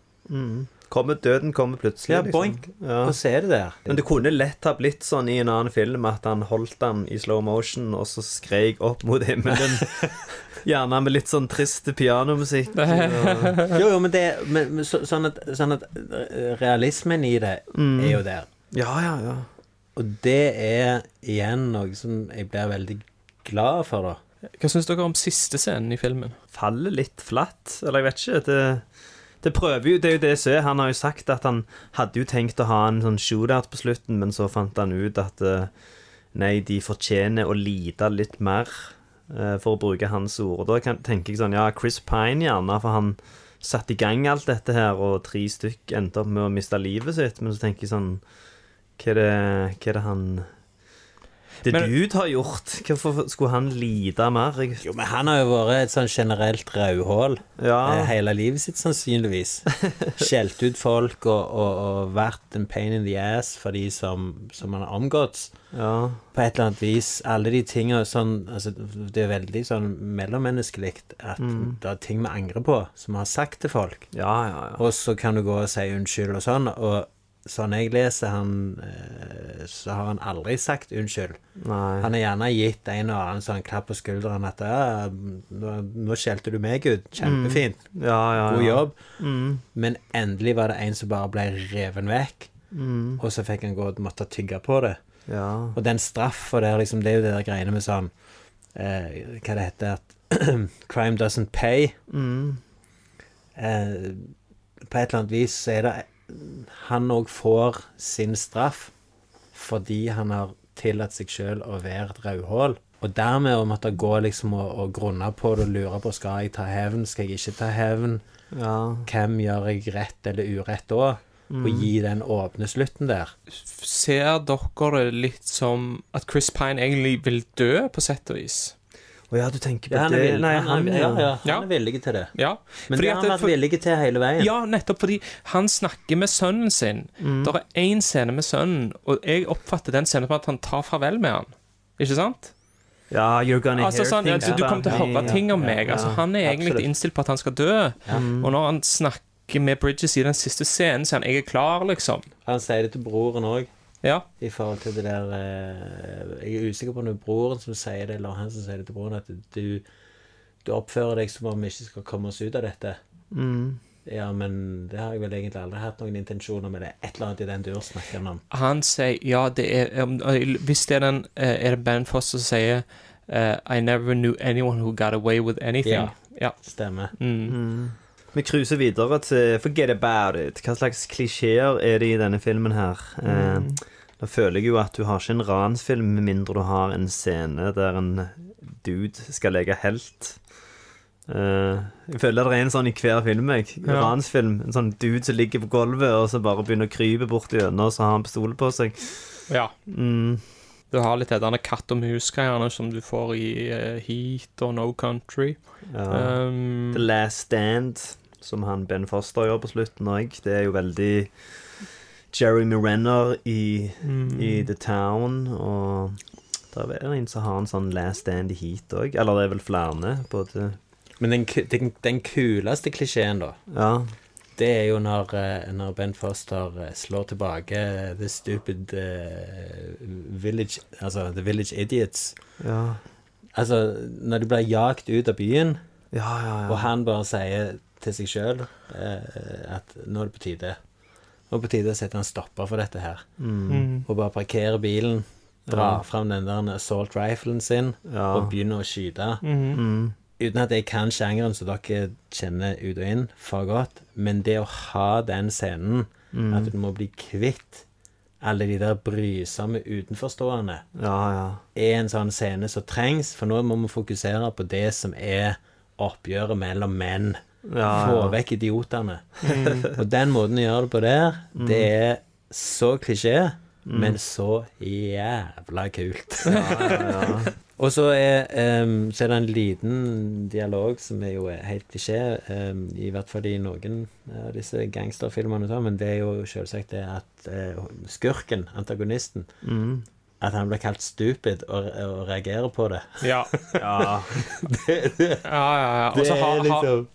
Kommer døden kommer plutselig. Ja, liksom. boink. Ja. Og så er det der. Men det kunne lett ha blitt sånn i en annen film at han holdt den i slow motion, og så skreik opp mot himmelen. Gjerne med litt sånn trist pianomusikk. og- Jo, jo, men det men, så, sånn, at, sånn at eh, realismen i det er jo der. Ja, ja, ja. Og det er igjen noe som jeg blir veldig glad for, da. Hva syns dere om siste scenen i filmen? Faller litt flatt, eller jeg vet ikke. Det, det prøver jo, det er jo det som er. Han har jo sagt at han hadde jo tenkt å ha en sånn shootout på slutten, men så fant han ut at eh, nei, de fortjener å lide litt mer, eh, for å bruke hans ord. Og da kan, tenker jeg sånn, ja, Chris Pine gjerne, for han satte i gang alt dette her, og tre stykk endte opp med å miste livet sitt. Men så tenker jeg sånn Hva er det, hva er det han Det Men- du har gjort? Hvorfor skulle han lide mer? Jo, men han har jo vært et sånn generelt rødhål ja. eh, hele livet sitt, sannsynligvis. Skjelt ut folk og, og, og vært en pain in the ass for de som, som han har omgått. ja. På et eller annet vis. Alle de tinga sånn altså, Det er veldig sånn mellommenneskelig at det er ting vi angrer på, som vi har sagt til folk. Ja, ja, ja. Og så kan du gå og si unnskyld og sånn. Og sånn jeg leser han, eh, så har han aldri sagt unnskyld. Nei. Han har gjerne gitt en og annen sånn klapp på skulderen at ja, nå, nå skjelte du meg ut. Kjempefint. Ja, ja, God jobb. Mm. Men endelig var det en som bare ble reven vekk. Mm. Og så fikk han gå og måtte tygge på det. Ja. Og den straffa der, liksom, det er jo det der greiene med sånn eh, Hva det heter at Crime doesn't pay. Mm. Eh, på et eller annet vis så er det Han òg får sin straff fordi han har tillatt seg sjøl å være et rødhål. Og dermed å måtte gå liksom og, og grunne på det og lure på skal jeg ta hevn, skal jeg ikke ta hevn, ja. hvem gjør jeg rett eller urett da? Og gi den åpne slutten der. Ser dere det litt som at Chris Pine egentlig vil dø, på sett og vis? Å ja, du tenker på Ja, han det Nei, han, han, ja, ja, han Ja. er villig til det. Ja. Men fordi det har han vært for- villig til hele veien. Ja, nettopp fordi han snakker med sønnen sin. Det er én scene med sønnen, og jeg oppfatter den scenen som at han tar farvel med han. Ikke sant? Ja, you're gonna Altså hear sånn, things altså, Du kommer til å høre ting om meg. Altså, han er egentlig absolutt. innstilt på at han skal dø. Og når han snakker med Bridges i den siste scenen, så er han 'jeg er klar', liksom. Han sier det til broren òg, Ja. i forhold til det der eh, Jeg er usikker på om det er broren som sier det, eller han som sier det til broren, at du, du oppfører deg som om vi ikke skal komme oss ut av dette. Mm. Ja, men det har jeg vel egentlig aldri hatt noen intensjoner med. Det et eller annet i den dur snakker han om. Han sier Ja, det er Hvis det er den eh, Er det Ben Foss som sier uh, I never knew anyone who got away with anything. Ja. ja. Stemmer. Mm. Vi cruiser videre til Forget about it. Hva slags klisjeer er det i denne filmen her? Eh, da føler jeg jo at du har ikke en ransfilm med mindre du har en scene der en dude skal leke helt. Uh, jeg føler det er en sånn i hver film. Jeg. Ja. Ransfilm. En sånn dude som ligger på gulvet og så bare begynner å krype bort gjennom, og så har han pistol på seg. Ja. Mm. Du har litt denne katt og mus-greiene som du får i uh, Heat og No Country. Ja. Um, The Last Stand, som han Ben Foster gjør på slutten òg, det er jo veldig Jeremy Renner i, Mm. i The Town, og der er det en som har en sånn Last Stand i Heat òg. Eller det er vel flere, både Men den, den, den kuleste klisjeen, da, Ja. det er jo når, eh, når Ben Foster eh, slår tilbake The Stupid uh, Village Altså The Village Idiots. Ja, Altså, når de blir jagt ut av byen, ja, ja. og han bare sier til seg sjøl at nå er det på tide. Er på tide å sette en stopper for dette her. mm. Og bare parkere bilen, dra Ja. fram den der assault riflen sin Ja. og begynne å skyte. Mhm. Mm. Uten at jeg kan sjangeren som dere kjenner ut og inn for godt, men det å ha den scenen, Mm. at du må bli kvitt alle de der brysomme utenforstående, ja, ja. er en sånn scene som trengs, for nå må vi fokusere på det som er oppgjøret mellom menn. Ja, Få vekk idiotene. Og den måten å gjøre det på der, det er så klisjé, men så jævla kult. Og så er, um, så er det en liten dialog som er jo helt klisjé, um, i hvert fall i noen av disse gangsterfilmene, sånn, men det er jo selvsagt det at uh, skurken, antagonisten, Mm. at han blir kalt stupid og, og reagerer på det. Ja. ja. ja, ja, ja. Og Det så er har, har, liksom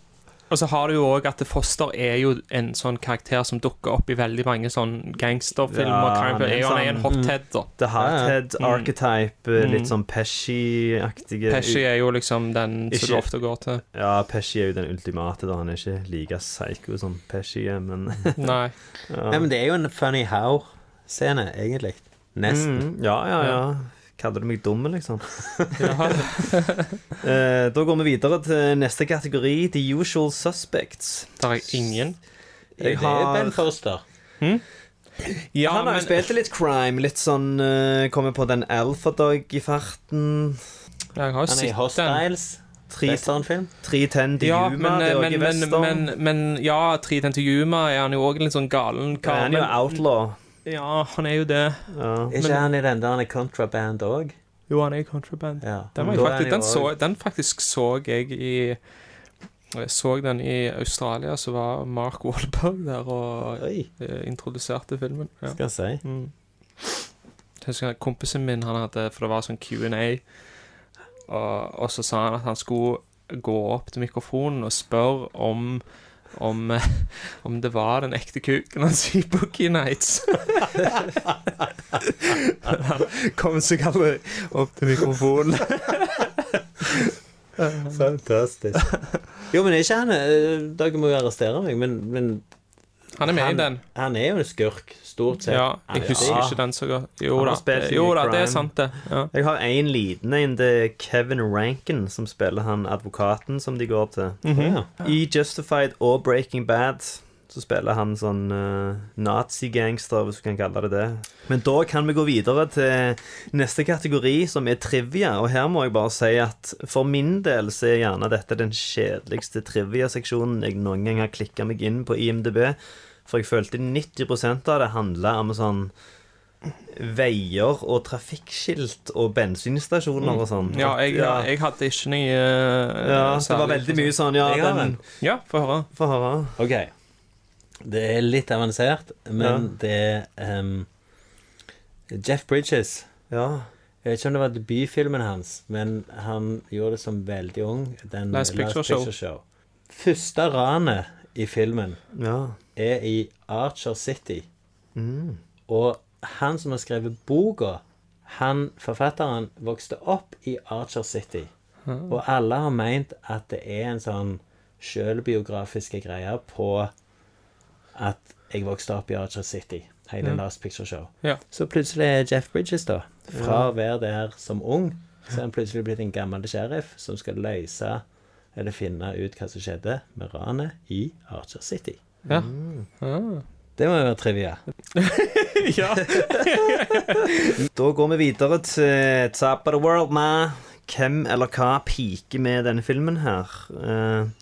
og så har du jo òg at Foster er jo en sånn karakter som dukker opp i veldig mange sånn gangsterfilmer. Ja, han er en jo en sånn- hothead, da. The Hothead Mm. Archetype, eh, Mm. litt sånn Pesci-aktige Pesci er jo liksom den som du ofte går til. Ja, Pesci er jo den ultimate, da. Han er ikke like psycho som Pesci er, men Nei. ja. Nei, men det er jo en Funny How-scene, egentlig. Nesten. Mm, ja, ja, ja. Kaller du meg dum, liksom? Eh, da går vi videre til neste kategori, The Usual Suspects. Tar jeg ingen. Jeg Det er har- Ben Foster. Ja, han har jo men spilt litt crime, litt sånn uh, Kommer på den Alpha i farten. jeg har jo Han er i. Hostiles. Tre- Westernfilm. 310 til Ja, Yuma, men, det er men, også i men, western. men, men ja, 310 til Yuma er han jo òg en litt sånn galen Ja, han er jo outlaw. Ja, han er jo det. Ja. Er ikke han i den der Contraband òg? Jo, han er i contraband. Ja. Den, var jeg han faktisk, den, så, den faktisk så jeg i Jeg så den i Australia, så var Mark Wahlberg der og Oi, eh, introduserte filmen. Ja. skal jeg si. Mm. Jeg Kompisen min han hadde For det var sånn Q&A, og, og så sa han at han skulle gå opp til mikrofonen og spørre om om, eh, om det var den ekte kuken hans i Boogie Nights. Han kom seg aldri opp til mikrofonen. Fantastisk. Jo, men ikke han eh, Dere må jo arrestere meg, men, men Han er med Han- i den. han er jo en skurk, stort sett. Ja, jeg husker Ja. ikke den så godt. Jo da, jo da det er sant, det. Ja. Jeg har en liten en. Det er Kevin Rankin som spiller han advokaten som de går til. Ja. I Justified og Breaking Bad så spiller han sånn uh, nazi-gangster, hvis du kan kalle det det. Men da kan vi gå videre til neste kategori, som er trivia. Og her må jeg bare si at for min del så er gjerne dette den kjedeligste trivia-seksjonen jeg noen gang har klikka meg inn på IMDb. For jeg følte 90% av det handla om sånn veier og trafikkskilt og bensinstasjoner og sånn. Ja, jeg, ja. jeg hadde ikke noe uh, Ja, det var veldig mye sånn Ja, den en. Ja, få høre. Få høre. Ok. Det er litt avansert, men det er em, Jeff Bridges. Ja. Jeg vet ikke om det var debutfilmen hans, men han gjorde det som veldig ung. Den Last Picture Show. Første ranet i filmen Ja. er i Archer City. Mm. Og han som har skrevet boka, han, forfatteren, vokste opp i Archer City. Og alle har meint at det er en sånn sjølbiografiske greie på at jeg vokste opp i Archer City. Hele Last Picture Show. Ja. Så plutselig er Jeff Bridges, da, fra å være der som ung, så er han plutselig blitt en gammel sheriff som skal løse eller finne ut hva som skjedde med ranet i Archer City. Ja. Mm. Det må jo være trivia. ja. Da går vi videre til Top of the World med hvem eller hva piker med denne filmen her. Eh,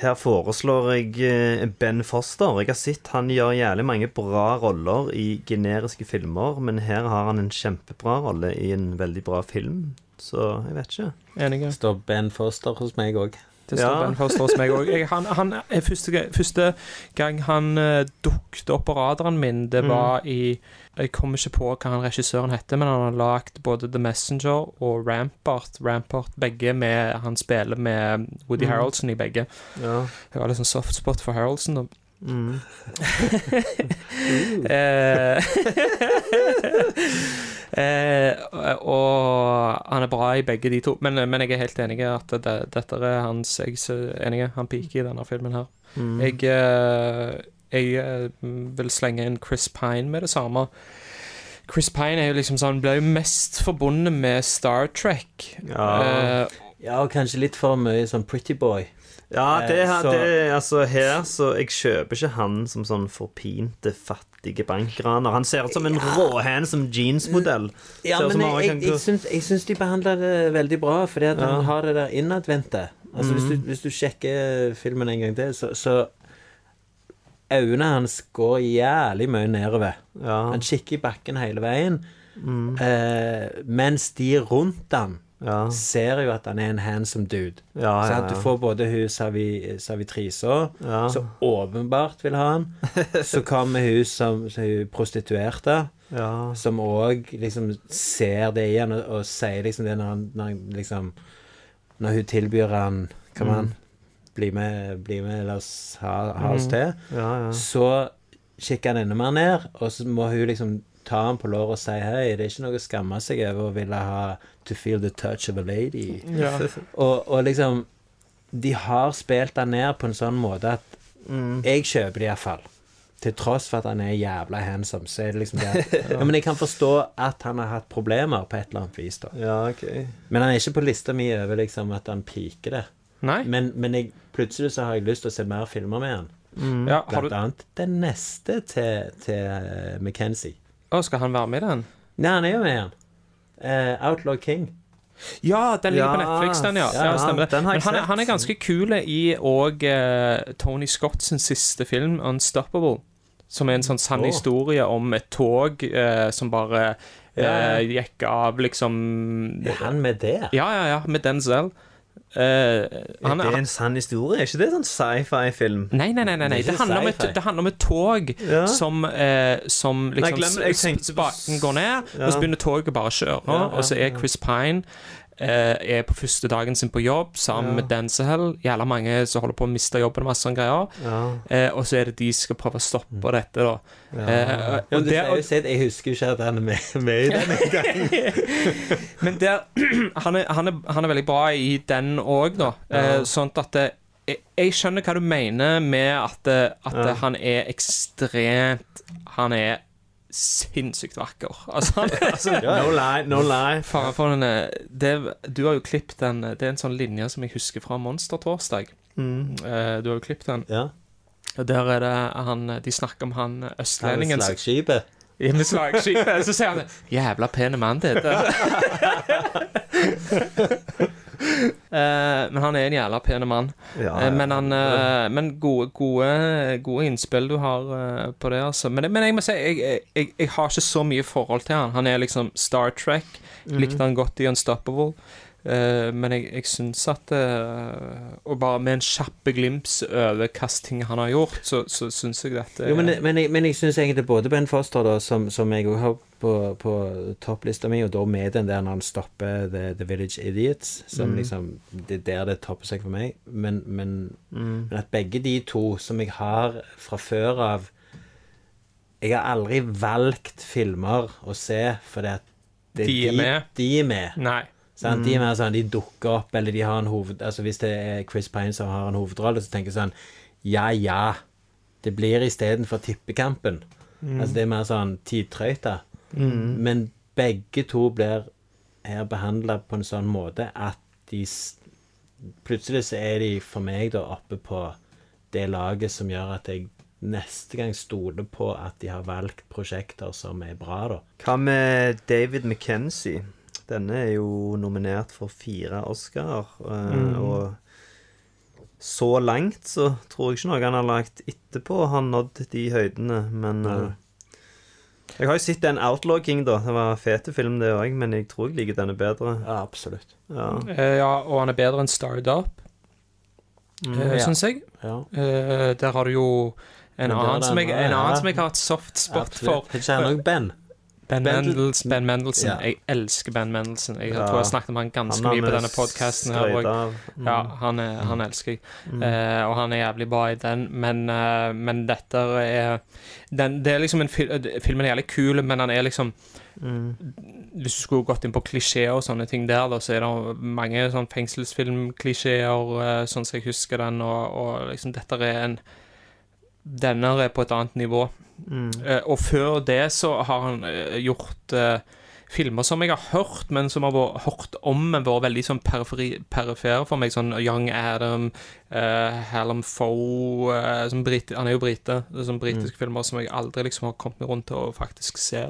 her foreslår jeg eh, Ben Foster. Jeg har sett han gjør jævlig mange bra roller i generiske filmer, men her har han en kjempebra rolle i en veldig bra film. Så jeg vet ikke. Enig. Står Ben Foster hos meg òg. Det står Ja. Ben Foster hos meg òg. Første, første gang han uh, dukket opp på radaren min, det var i Jeg kommer ikke på hva han regissøren heter, men han har lagd både The Messenger og Rampart. Rampart begge med Han spiller med Woody Mm. Harroldson i begge. Ja. Jeg har litt sånn soft spot for Harroldson, da. Mm. Eh, eh, og han er bra i begge de to, men, men jeg er helt enig i at det, dette er hans Jeg er enig, han piker i denne filmen her. Mm. Jeg, eh, jeg eh, vil slenge inn Chris Pine med det samme. Chris Pine er jo liksom sånn ble jo mest forbundet med Star Trek. Ja. Eh, Ja, og kanskje litt for mye sånn Pretty Boy. Ja, det, Eh, her- så- det Altså, her så Jeg kjøper ikke han som sånn forpinte, fattige bankraner. Han ser ut som en råhandsome jeansmodell. Ja, Ser men jeg, jeg, jeg, syns, jeg syns de behandler det veldig bra, fordi at Ja. han har det der innadvendte. Altså, hvis, du, Mhm. hvis du sjekker filmen en gang til, så, så Øynene hans går jævlig mye nedover. Ja. Han kikker i bakken hele veien. Mm. Eh, mens de rundt han Ja. ser jo at han er en handsome dude. Ja, så ja, at du får både hun Savi, Savitrisa, Ja. som åpenbart vil ha han. Så kommer hun som, hun prostituerte, Ja. som òg liksom ser det i han og, og sier liksom det når han, når liksom Når hun tilbyr han Kom Mm. bli med, bli med, la oss ha, ha oss Mm. til. Ja, ja. Så kikker han enda mer ned, og så må hun liksom ta han på låret og si hei, det er ikke noe å skamme seg over å ville ha to feel the touch of a lady. Ja. og, og liksom De har spilt han ned på en sånn måte at Mm. jeg kjøper det iallfall. Til tross for at han er jævla handsome, så er det liksom det ja, Men jeg kan forstå at han har hatt problemer på et eller annet vis, da. Ja, ok. Men han er ikke på lista mi over liksom at han piker det. Nei. Men, men jeg, plutselig så har jeg lyst til å se mer filmer med han. Mm. Ja, har Blant du, annet den neste til, til eh, McKenzie. Å, skal han være med i den? Nei, han er jo med igjen. Eh, Outlaw King. Ja, den ligger på Ja, Netflix, den, ja. ja, ja, stemmer det. den har Men jeg han er, sett. han er ganske kul i òg Tony Scott sin siste film, 'Unstoppable'. Som er en sånn sann Åh. historie om et tog eh, som bare eh, Ja, ja. gikk av, liksom Er han med det? Ja, ja, ja, med Denzel. Eh, han, er det en sann historie? Er ikke det sånn sci-fi-film? Nei, nei, nei. nei, nei. Det er Det, handler et, det handler om et tog Ja. som, eh, som liksom tenkte på- Spaken går ned, Ja. og så begynner toget bare å kjøre. Ja, ja, og så er Chris Pine er på første dagen sin på jobb sammen Ja. med Denzel. Jævla mange som holder på å miste jobben og masse sånne greier. Ja. Eh, og så er det de som skal prøve å stoppe dette, da. Ja. Eh, og, og der, selv, jeg husker jo ikke at han er med, med i den engang. Men der, han, er, han, er, han er veldig bra i den òg, da. Eh, sånn at det, jeg, jeg skjønner hva du mener med at, at Ja. han er ekstremt Han er sinnssykt vakker. Altså, altså No lie, no lie. Fare for den eh, det, Du har jo klippet den Det er en sånn linje som jeg husker fra Monstertorsdag. Mm. Eh, du har jo klippet den. Ja. Og der er det han De snakker om han Han er østlendingen som- slagskipet. i med slagskipet. Så sier han 'Jævla pene mann, dette'. Eh, men han er en jævla pen mann. Ja, ja. men han, eh, men gode, gode, gode innspill du har eh, på det, altså. Men, men jeg må si, jeg, jeg, jeg, har ikke så mye forhold til han. Han er liksom Star Trek. Likte han godt i Unstoppable. Eh, men jeg, jeg syns at eh, Og bare med en kjapp glimps over hvilke ting han har gjort, så, så syns jeg dette Jo, men, men jeg, men syns egentlig både Ben Foster, da, som, som jeg òg har på, på topplista mi, og da med den der når han stopper The, the Village Idiots, som Mm. liksom Det er der det topper seg for meg. Men, men, Mm. men at begge de to, som jeg har fra før av Jeg har aldri valgt filmer å se fordi at det, De er med. De er med. Nei. Mm. De er mer sånn, de dukker opp, eller de har en hoved... Altså Hvis det er Chris Pine som har en hovedrolle, så tenker jeg sånn Ja, ja. Det blir istedenfor Tippekampen. Altså Det er mer sånn tidtrøyte. Men begge to blir her behandla på en sånn måte at de plutselig så er de for meg da oppe på det laget som gjør at jeg neste gang stoler på at de har valgt prosjekter som er bra, da. Hva med David McKenzie? Denne er jo nominert for fire Oscarer. eh, Mm. Og så langt så tror jeg ikke noe han har lagt etterpå har nådd de høydene, men Nei. Eh, Jeg har jo sett den Outlaw King, da. Det var en fete film, det òg, men jeg tror jeg liker denne bedre. Ja, absolutt. Ja. Eh, ja, og han er bedre enn Starred Up, Mm, uh, ja. syns jeg. Ja. Eh, der har du jo en annen, som jeg, en annen som jeg har et soft spot for. Absolutt. Ikke han òg Ben? Ben, Ben- Mendels, ben Mendelsen. Ja. Jeg elsker Ben Mendelsen. Jeg tror jeg snakket om han ganske Han mye på denne podkasten. Mm. Ja, han, er, han elsker jeg. Eh, og han er jævlig bra i den, men, uh, men dette er den, Det er liksom en fil, eh, Filmen er jævlig kul, men han er liksom Mm. Hvis du skulle gått inn på klisjeer og sånne ting der, da, så er det mange sånn fengselsfilmklisjeer, sånn som jeg husker den, og, og liksom dette er en Denne er på et annet nivå. Mm. Eh, og før det så har han eh, gjort eh, filmer som jeg har hørt, men som har vært hørt om, men vært veldig sånn perifere for meg. Sånn Young Adam, uh, Hallam Foe uh, som brit, Han er jo brite. Sånn britiske filmer som jeg aldri liksom har kommet meg rundt til å faktisk se.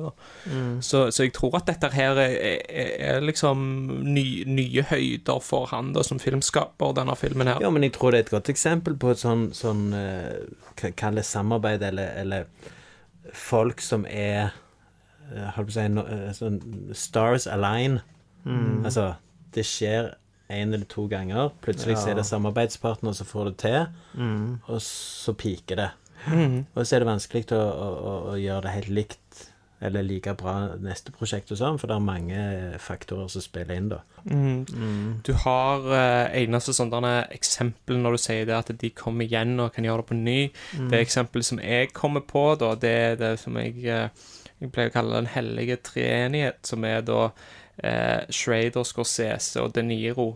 Mm. så, så jeg tror at dette her er, er, er liksom ny, nye høyder for han da som filmskaper, denne filmen her. Ja, men jeg tror det er et godt eksempel på et sånn, sånn uh, Kall det samarbeid, eller, eller folk som er eh, Holdt på å si eh, sånn Stars align. Mm. Altså, det skjer én eller to ganger. Plutselig Ja. er det samarbeidspartner som får det til, Mm. og så piker det. Mm. Og så er det vanskelig å, å, å gjøre det helt likt eller like bra neste prosjekt og sånn, for det er mange faktorer som spiller inn, da. Mm. Du har eh, eneste sånne eksempel når du sier det at de kommer igjen og kan gjøre det på ny. Mm. Det eksempelet som jeg kommer på, da, det er det som jeg, eh, jeg pleier å kalle den hellige treenighet, som er da eh, Schrader, Scorsese og De Niro.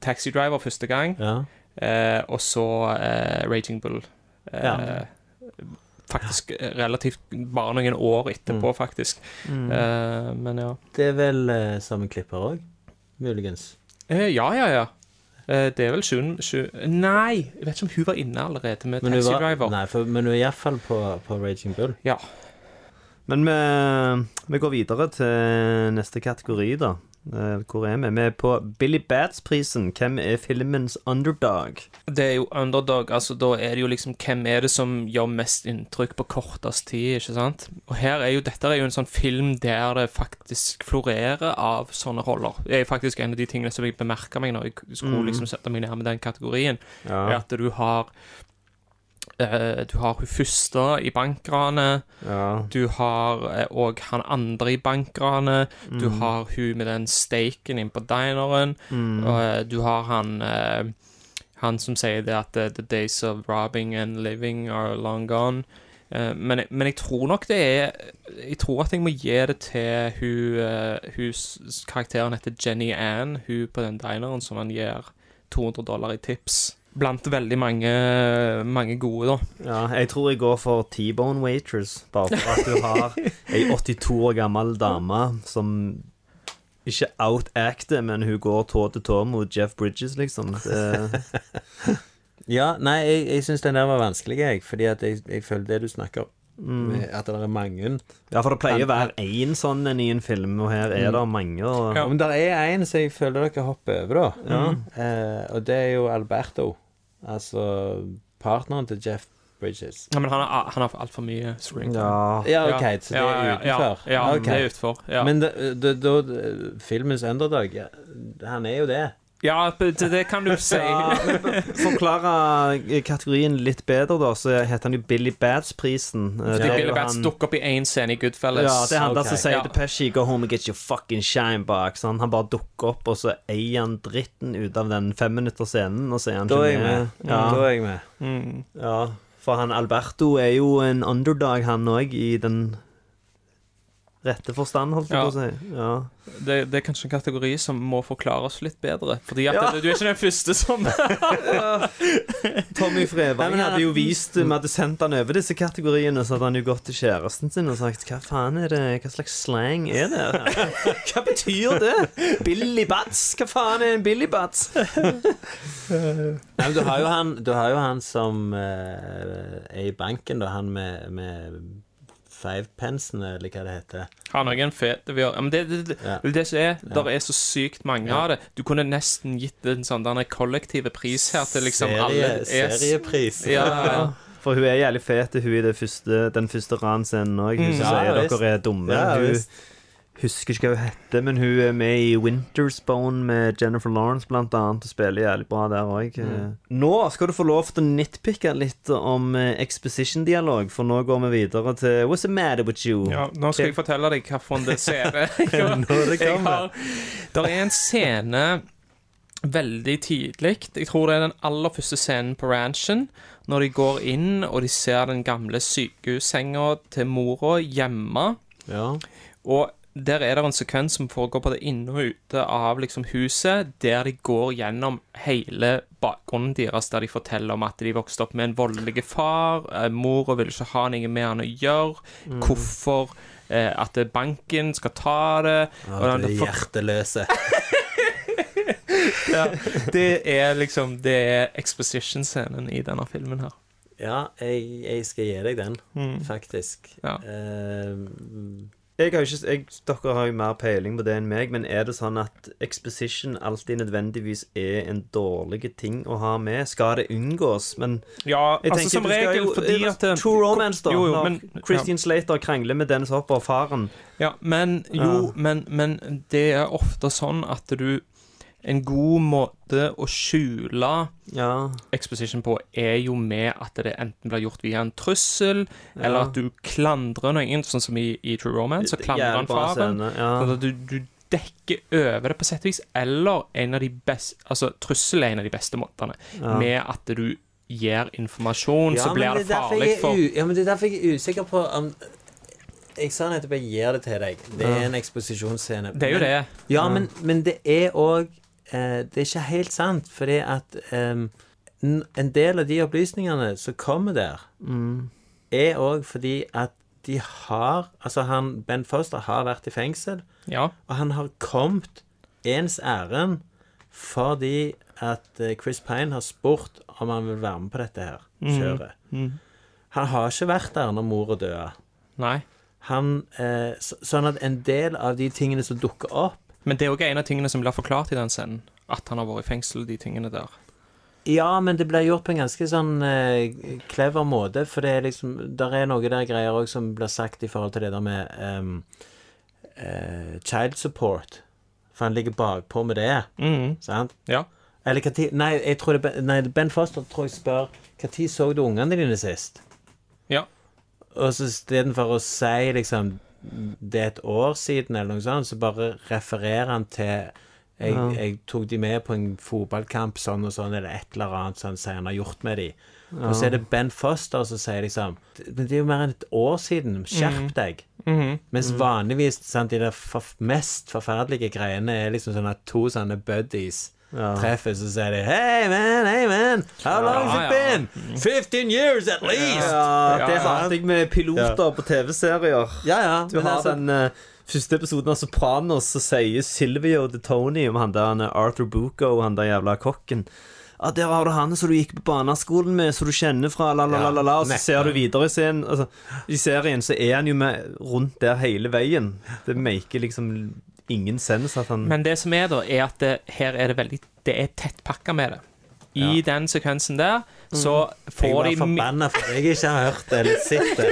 Taxi Driver første gang, Ja. eh, og så eh, Raging Bull. Eh, Ja. Faktisk relativt bare noen år etterpå, faktisk. Mm. Eh, men ja. Det er vel eh, samme klipper òg, muligens. Eh, ja, ja, ja. Eh, det er vel sju Nei, jeg vet ikke om hun var inne allerede med Men Taxi var- Driver. Nei, for, men hun er iallfall på, på Raging Bull. Ja. Men vi, vi går videre til neste kategori, da. Eh, Hvor er vi? Vi er på Billy Bats-prisen. Hvem er filmens underdog? Det er jo underdog. altså Da er det jo liksom Hvem er det som gjør mest inntrykk på kortest tid, ikke sant? Og her er jo Dette er jo en sånn film der det faktisk florerer av sånne roller. Det er faktisk en av de tingene som jeg bemerka meg når jeg skulle Mm. liksom sette meg ned med den kategorien. Ja. Er at du har eh, Du har hun første i bankranet. Ja. Du har òg han andre i bankranet. Du Mm. har hun med den steiken inn på dineren. Mm. Eh, du har han eh, Han som sier det at eh, the days of robbing and living are long gone. Eh, men, men jeg tror nok det er Jeg tror at jeg må gi det til hun, eh, hun Karakteren heter Jenny Ann, hun på den dineren som han gir 200 dollar i tips. Blant veldig mange, mange gode, da. ja. Jeg tror jeg går for T-Bone Waitress, bare for at du har ei 82 år gammel dame som ikke outacter, men hun går tå til tå mot Jeff Bridges, liksom. Det, Ja, nei, jeg, jeg syns den der var vanskelig, jeg. Fordi at jeg, jeg føler det du snakker om, mm. at det er mange. Ja, for det pleier å være én sånn en i en film, og her er det mange. Og, Ja. Men det er en som jeg føler dere hopper over, da. Ja. Eh, og det er jo Alberto. Altså partneren til Jeff Bridges. Ja, men han har, han har altfor mye screen. Ja. Ja, OK, så det ja, er utenfor. Ja, ja Ok. det er utenfor. Ja. Men da da, det, filmens underdog ja, Han er jo det. Ja, det, kan du si. Forklare kategorien litt bedre, da, så heter han jo Billy Bads-prisen. Eh, Fordi er Billy Bads dukker opp i én scene i Goodfellas. Ja, det er han der som sier til Pesci 'Go home and get your fucking shine back'. Sånn. Han bare dukker opp, og så eier han dritten ut av den femminutterscenen, og så er han ikke med. Ja, Da er jeg med. Mm. ja, for han Alberto er jo en underdog, han òg, i den rette forstand, holdt jeg Ja. på å si. Ja. Det, det er kanskje en kategori som må forklare oss litt bedre. Fordi at Ja. det, du er ikke den første som Tommy Frevang Nei, hadde jo vist Vi hadde sendt han over disse kategoriene, så hadde han jo gått til kjæresten sin og sagt Hva faen er det, hva slags slang er det? Hva betyr det? Billy Bats? Hva faen er en Billy Bats? Nei, men du har jo han, du har jo han som uh, er i banken, da. Han med, med five-pensene, eller hva det heter. har noen fete vi har, men det, det, det, Ja. det, er som er, Der er så sykt mange av det. Du kunne nesten gitt en sånn denne kollektive pris her til liksom Serie, alle. Seriepris. Ja, ja. For hun er jævlig fet, hun i det første, den første ranscenen òg. Hun Mm. som Ja, sier dere er dumme. Ja, hun visst. Husker ikke hva hun heter, men hun er med i Wintersbone med Jennifer Lawrence blant annet, og spiller jævlig bra der òg. Mm. Nå skal du få lov til å nitpicke litt om eh, exposition-dialog, for nå går vi videre til What's the matter with you? Ja, nå skal jeg fortelle deg hvilken det ser Når det kommer. har. Er en scene veldig tidlig. Jeg tror det er den aller første scenen på ranchen. Når de går inn og de ser den gamle sykehussenga til mora hjemme. Ja. Og der er det en sekvens som foregår på det inne og ute av liksom huset, der de går gjennom hele bakgrunnen deres, der de forteller om at de vokste opp med en voldelig far, eh, mora ville ikke ha noe med han å gjøre, hvorfor eh, at banken skal ta det Ja, og det er hjerteløse. ja, Det er liksom Det er exposition-scenen i denne filmen her. Ja, jeg, jeg skal gi deg den, Mm. faktisk. Ja. Eh, Jeg har ikke, jeg, dere har jo mer peiling på det enn meg, men er det sånn at exposition alltid nødvendigvis er en dårlig ting å ha med? Skal det unngås? Men Ja, jeg altså som regel jo- fordi at True romance, da. Jo, jo, når men- Christian Slater krangler med Dennis Hopper og faren. Ja, men jo, Ja. men, men det er ofte sånn at du En god måte å skjule Ja. exposition på er jo med at det enten blir gjort via en trussel, eller at du klandrer noen, sånn som i, i True Romance, så klandrer han faren. ja. Sånn at du, du dekker over det på sett og vis, eller en av de beste Altså, trussel er en av de beste måtene, Ja. med at du gir informasjon, ja, så blir det, det farlig for Ja, men det er derfor jeg er usikker på om Jeg sa nettopp jeg gir det til deg. Det er en eksposisjonsscene. Det er jo det. Ja, Ja. men, men det er òg eh, Det er ikke helt sant, fordi at eh, en del av de opplysningene som kommer der, Mm. er òg fordi at de har Altså, han Ben Foster har vært i fengsel, Ja. og han har kommet ens ærend fordi at eh, Chris Pine har spurt om han vil være med på dette her kjøret. Mm. Mm. Han har ikke vært der når mora døde. Nei. Han, eh, så, sånn at en del av de tingene som dukker opp Men det er òg en av tingene som blir forklart i den scenen. At han har vært i fengsel, de tingene der. Ja, men det blir gjort på en ganske sånn eh, clever måte, for det er liksom Der er noe der greier òg som blir sagt i forhold til det der med um, uh, child support. For han ligger bakpå med det, mm. sant? Ja. Eller hva tid Nei, jeg tror det, Ben- nei, Ben Foster tror jeg spør Når så du ungene dine sist? Ja. Og så istedenfor å si liksom det er et år siden, eller noe sånt, så bare refererer han til jeg, Ja. jeg tok de med på en fotballkamp sånn og sånn, eller et eller annet sånn sier han har gjort med de. Ja. Og så er det Ben Foster som sier liksom Men det er jo mer enn et år siden. Skjerp Mhm. deg. -hmm. Mens Mhm. vanligvis sant, de der for, mest forferdelige greiene er liksom sånn at to sånne buddies Ja. treffer, så sier de Hey man, hey man, how long has it been? 15 years at least! Ja, det Ja. hater jeg med piloter på TV-serier. Ja, ja, Du men har altså- den eh, første episoden av Sopranos, så sier Silvio til Tony om han der er Arthur Bucco, han der jævla kokken. Ja, der har du han som du gikk på barneskolen med, som du kjenner fra la, la, la, la, la. Og så ser du videre i serien altså, I serien så er han jo med rundt der hele veien. Det maker liksom ingen sens at han Men det som er, da, er at det, her er det veldig Det er tettpakka med det. I den sekvensen der så Jeg får de de var forbanna for jeg ikke har hørt det eller sett det.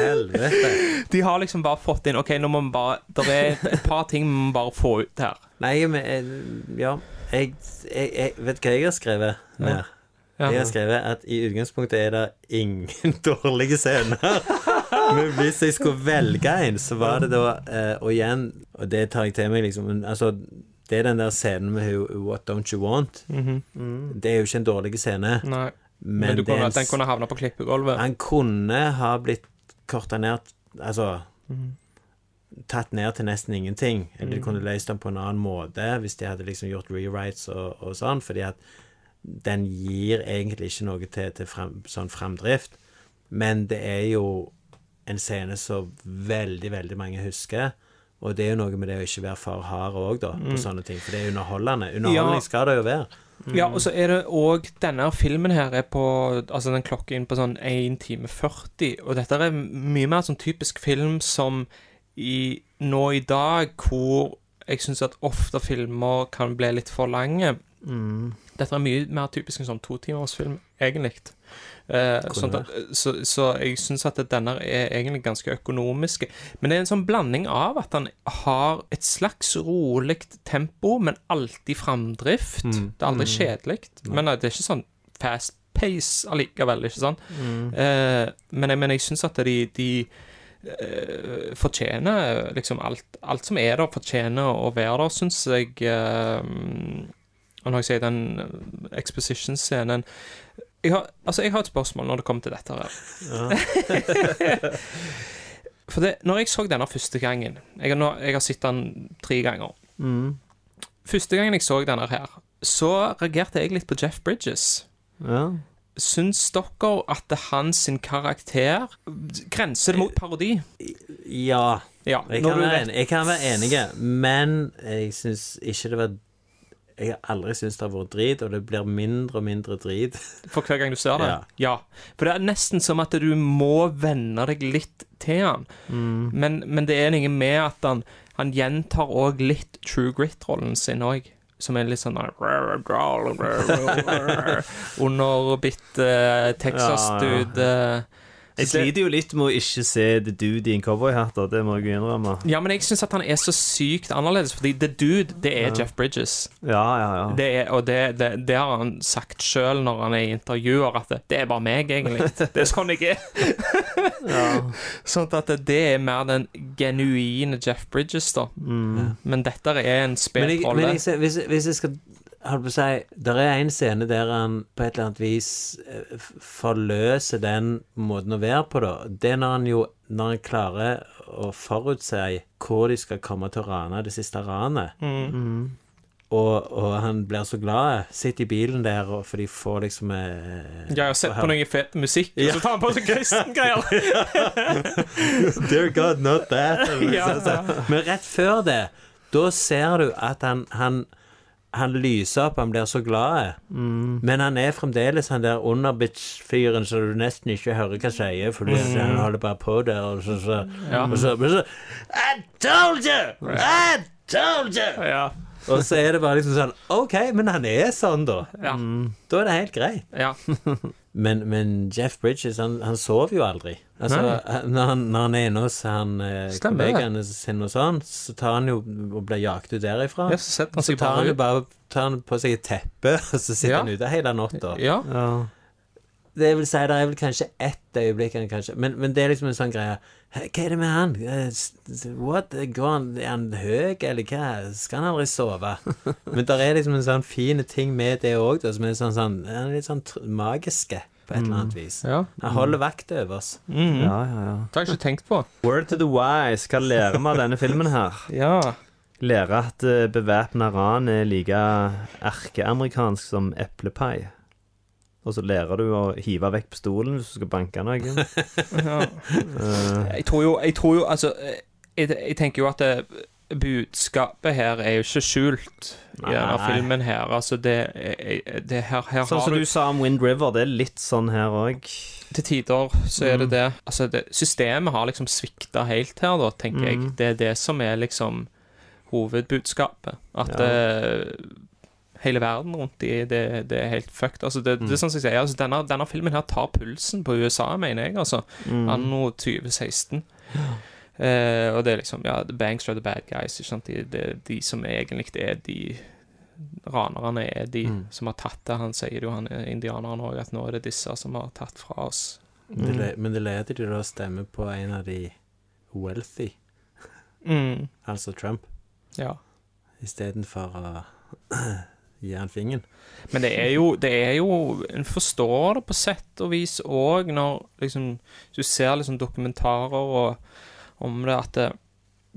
Helvete. De har liksom bare fått inn OK, nå må vi bare Det er et par ting vi må bare få ut her. Nei, men eh, Ja. Jeg, jeg, jeg vet hva jeg har skrevet ned. Ja. Jeg har skrevet at i utgangspunktet er det ingen dårlige scener. Men hvis jeg skulle velge en, så var det da eh, Og igjen, og det tar jeg til meg, liksom men, Altså, det er den der scenen med What Don't You Want. Mhm. Det er jo ikke en dårlig scene. Nei. Men, Men, du det kunne, en den kunne havna på klippegulvet. Han kunne ha blitt korta ned Altså Mhm. tatt ned til nesten ingenting. Eller de Mm. kunne løst den på en annen måte hvis de hadde liksom gjort rewrites og, og sånn, fordi at den gir egentlig ikke noe til, til frem, sånn fremdrift. Men det er jo en scene som veldig, veldig mange husker. Og det er jo noe med det å ikke være for hard òg, da, på Mm. sånne ting. For det er underholdende. Underholdning skal det jo være. Ja, og så er det òg Denne filmen her er på Altså, den klokker inn på sånn 1 time 40, og dette er mye mer sånn typisk film som i Nå i dag, hvor jeg syns at ofte filmer kan bli litt for lange. Mm. Dette er mye mer typisk en sånn totimersfilm, egentlig. Eh, sånn at, så, så jeg syns at denne er egentlig ganske økonomisk. Men det er en sånn blanding av at han har et slags rolig tempo, men alltid framdrift. Mm. Det er aldri Mm. kjedelig. Men eh, det er ikke sånn fast pace allikevel, ikke sant? Mm. Eh, men, men jeg syns at de, de eh, fortjener liksom alt, alt som er der, fortjener å være der, syns jeg. eh, og når jeg sier den eh, exposition-scenen jeg altså, jeg har et spørsmål når det kommer til dette her. For det, når jeg så denne første gangen Jeg har, nå, jeg har sett den tre ganger. Mm. Første gangen jeg så denne her, så reagerte jeg litt på Jeff Bridges. Ja. Syns dere at hans sin karakter grenser det mot parodi? Ja. Ja, Jeg kan, du være vet- enig, jeg kan være enig, men jeg syns ikke det var Jeg har aldri syntes det har vært drit, og det blir mindre og mindre drit. For hver gang du ser det? Ja. Ja. For det er nesten som at du må venne deg litt til han. Mm. Men, men det er noe med at han, han gjentar òg litt True Grit-rollen sin òg. Som er litt sånn Underbitt uh, Texas-dude. eh. Jeg sliter jo litt med å ikke se The Dude i en cowboyhatt, det må jeg innrømme. Ja, men jeg syns at han er så sykt annerledes, fordi The Dude, det er Ja. Jeff Bridges. Ja, ja, ja. Det er, og det, det, det har han sagt sjøl når han er i intervjuer, at det, det er bare meg, egentlig. Det er sånn jeg er. Sånn at det er mer den genuine Jeff Bridges, da. Mm. Men dette er en Men, spilt men rolle. hvis, hvis jeg skal holdt på å si Det er en scene der han på et eller annet vis eh, forløser den måten å være på, da. Det er når han jo Når han klarer å forutse hvor de skal komme til å rane det siste ranet. Mm. Og, og han blir så glad. Sitter i bilen der, og, for de får liksom eh, Ja, jeg har sett på noe fet musikk, og så tar han på seg kristengreier. Dear God, not that. Ja, ja. Men rett før det, da ser du at han, han, han lyser opp, han blir så glad. Mm. Men han er fremdeles han der underbitch-fyren så du nesten ikke hører hva han sier, for Mm. han holder bare på der, og så, så, Ja. og så, så I told you! I told you! Ja. Og så er det bare liksom sånn OK, men han er sånn, da. Ja. Da er det helt greit. Ja. Men, men Jeff Bridges, han, han sover jo aldri. Altså, når, han, når han er inne hos han eh, kollegaene sine og sånn, så tar han jo og blir jaget ut derifra. Ja, så så tar han jo bare tar han på seg et teppe, og så sitter Ja. han ute hele natta. Ja. Det vil si, det er vel kanskje ett øyeblikk han kanskje men, men det er liksom en sånn greie «Hæ, Hva er det med han? Eh, What? Går han, er han høy, eller hva? Skal han aldri sove? Men det er liksom en sånn fin ting med det òg, som er sånn, sånn Han er litt sånn magiske på et eller annet vis. Ja. Han holder vakt over oss. Mm. Ja, ja, ja. Det har jeg ikke tenkt på. Word to the wise. Hva lærer vi av denne filmen her? Ja. Lærer at uh, bevæpna ran er like erkeamerikansk som eplepai. Og så lærer du å hive vekk pistolen hvis du skal banke noen. Ja. Eh, Jeg tror jo, jeg tror jo Altså, jeg, jeg tenker jo at det, budskapet her er jo ikke skjult i denne filmen her. Altså, det, det her, her sånn har som du du sa om Wind River, det er litt sånn her òg. Til tider så er det det. Altså, det, systemet har liksom svikta helt her, da, tenker jeg. Mm. Det er det som er liksom hovedbudskapet. At Ja. eh, hele verden rundt i det, det er helt fucked. Altså, det, det er sånn som jeg sier, altså, denne, denne filmen her tar pulsen på USA, mener jeg, altså. Mm. Anno 2016. Eh, og det er liksom Ja, the banks are the bad guys. Ikke sant? De, de, de som egentlig er de Ranerne er de Mm. som har tatt det. Han sier det jo, han er indianeren òg, at nå er det disse som har tatt fra oss. Det le, men det leder jo da å stemme på en av de wealthy, Mm. altså Trump, Ja. istedenfor å gi han fingeren. Men det er jo, det er jo En forstår det på sett og vis òg, når liksom Du ser liksom dokumentarer og, om det at det,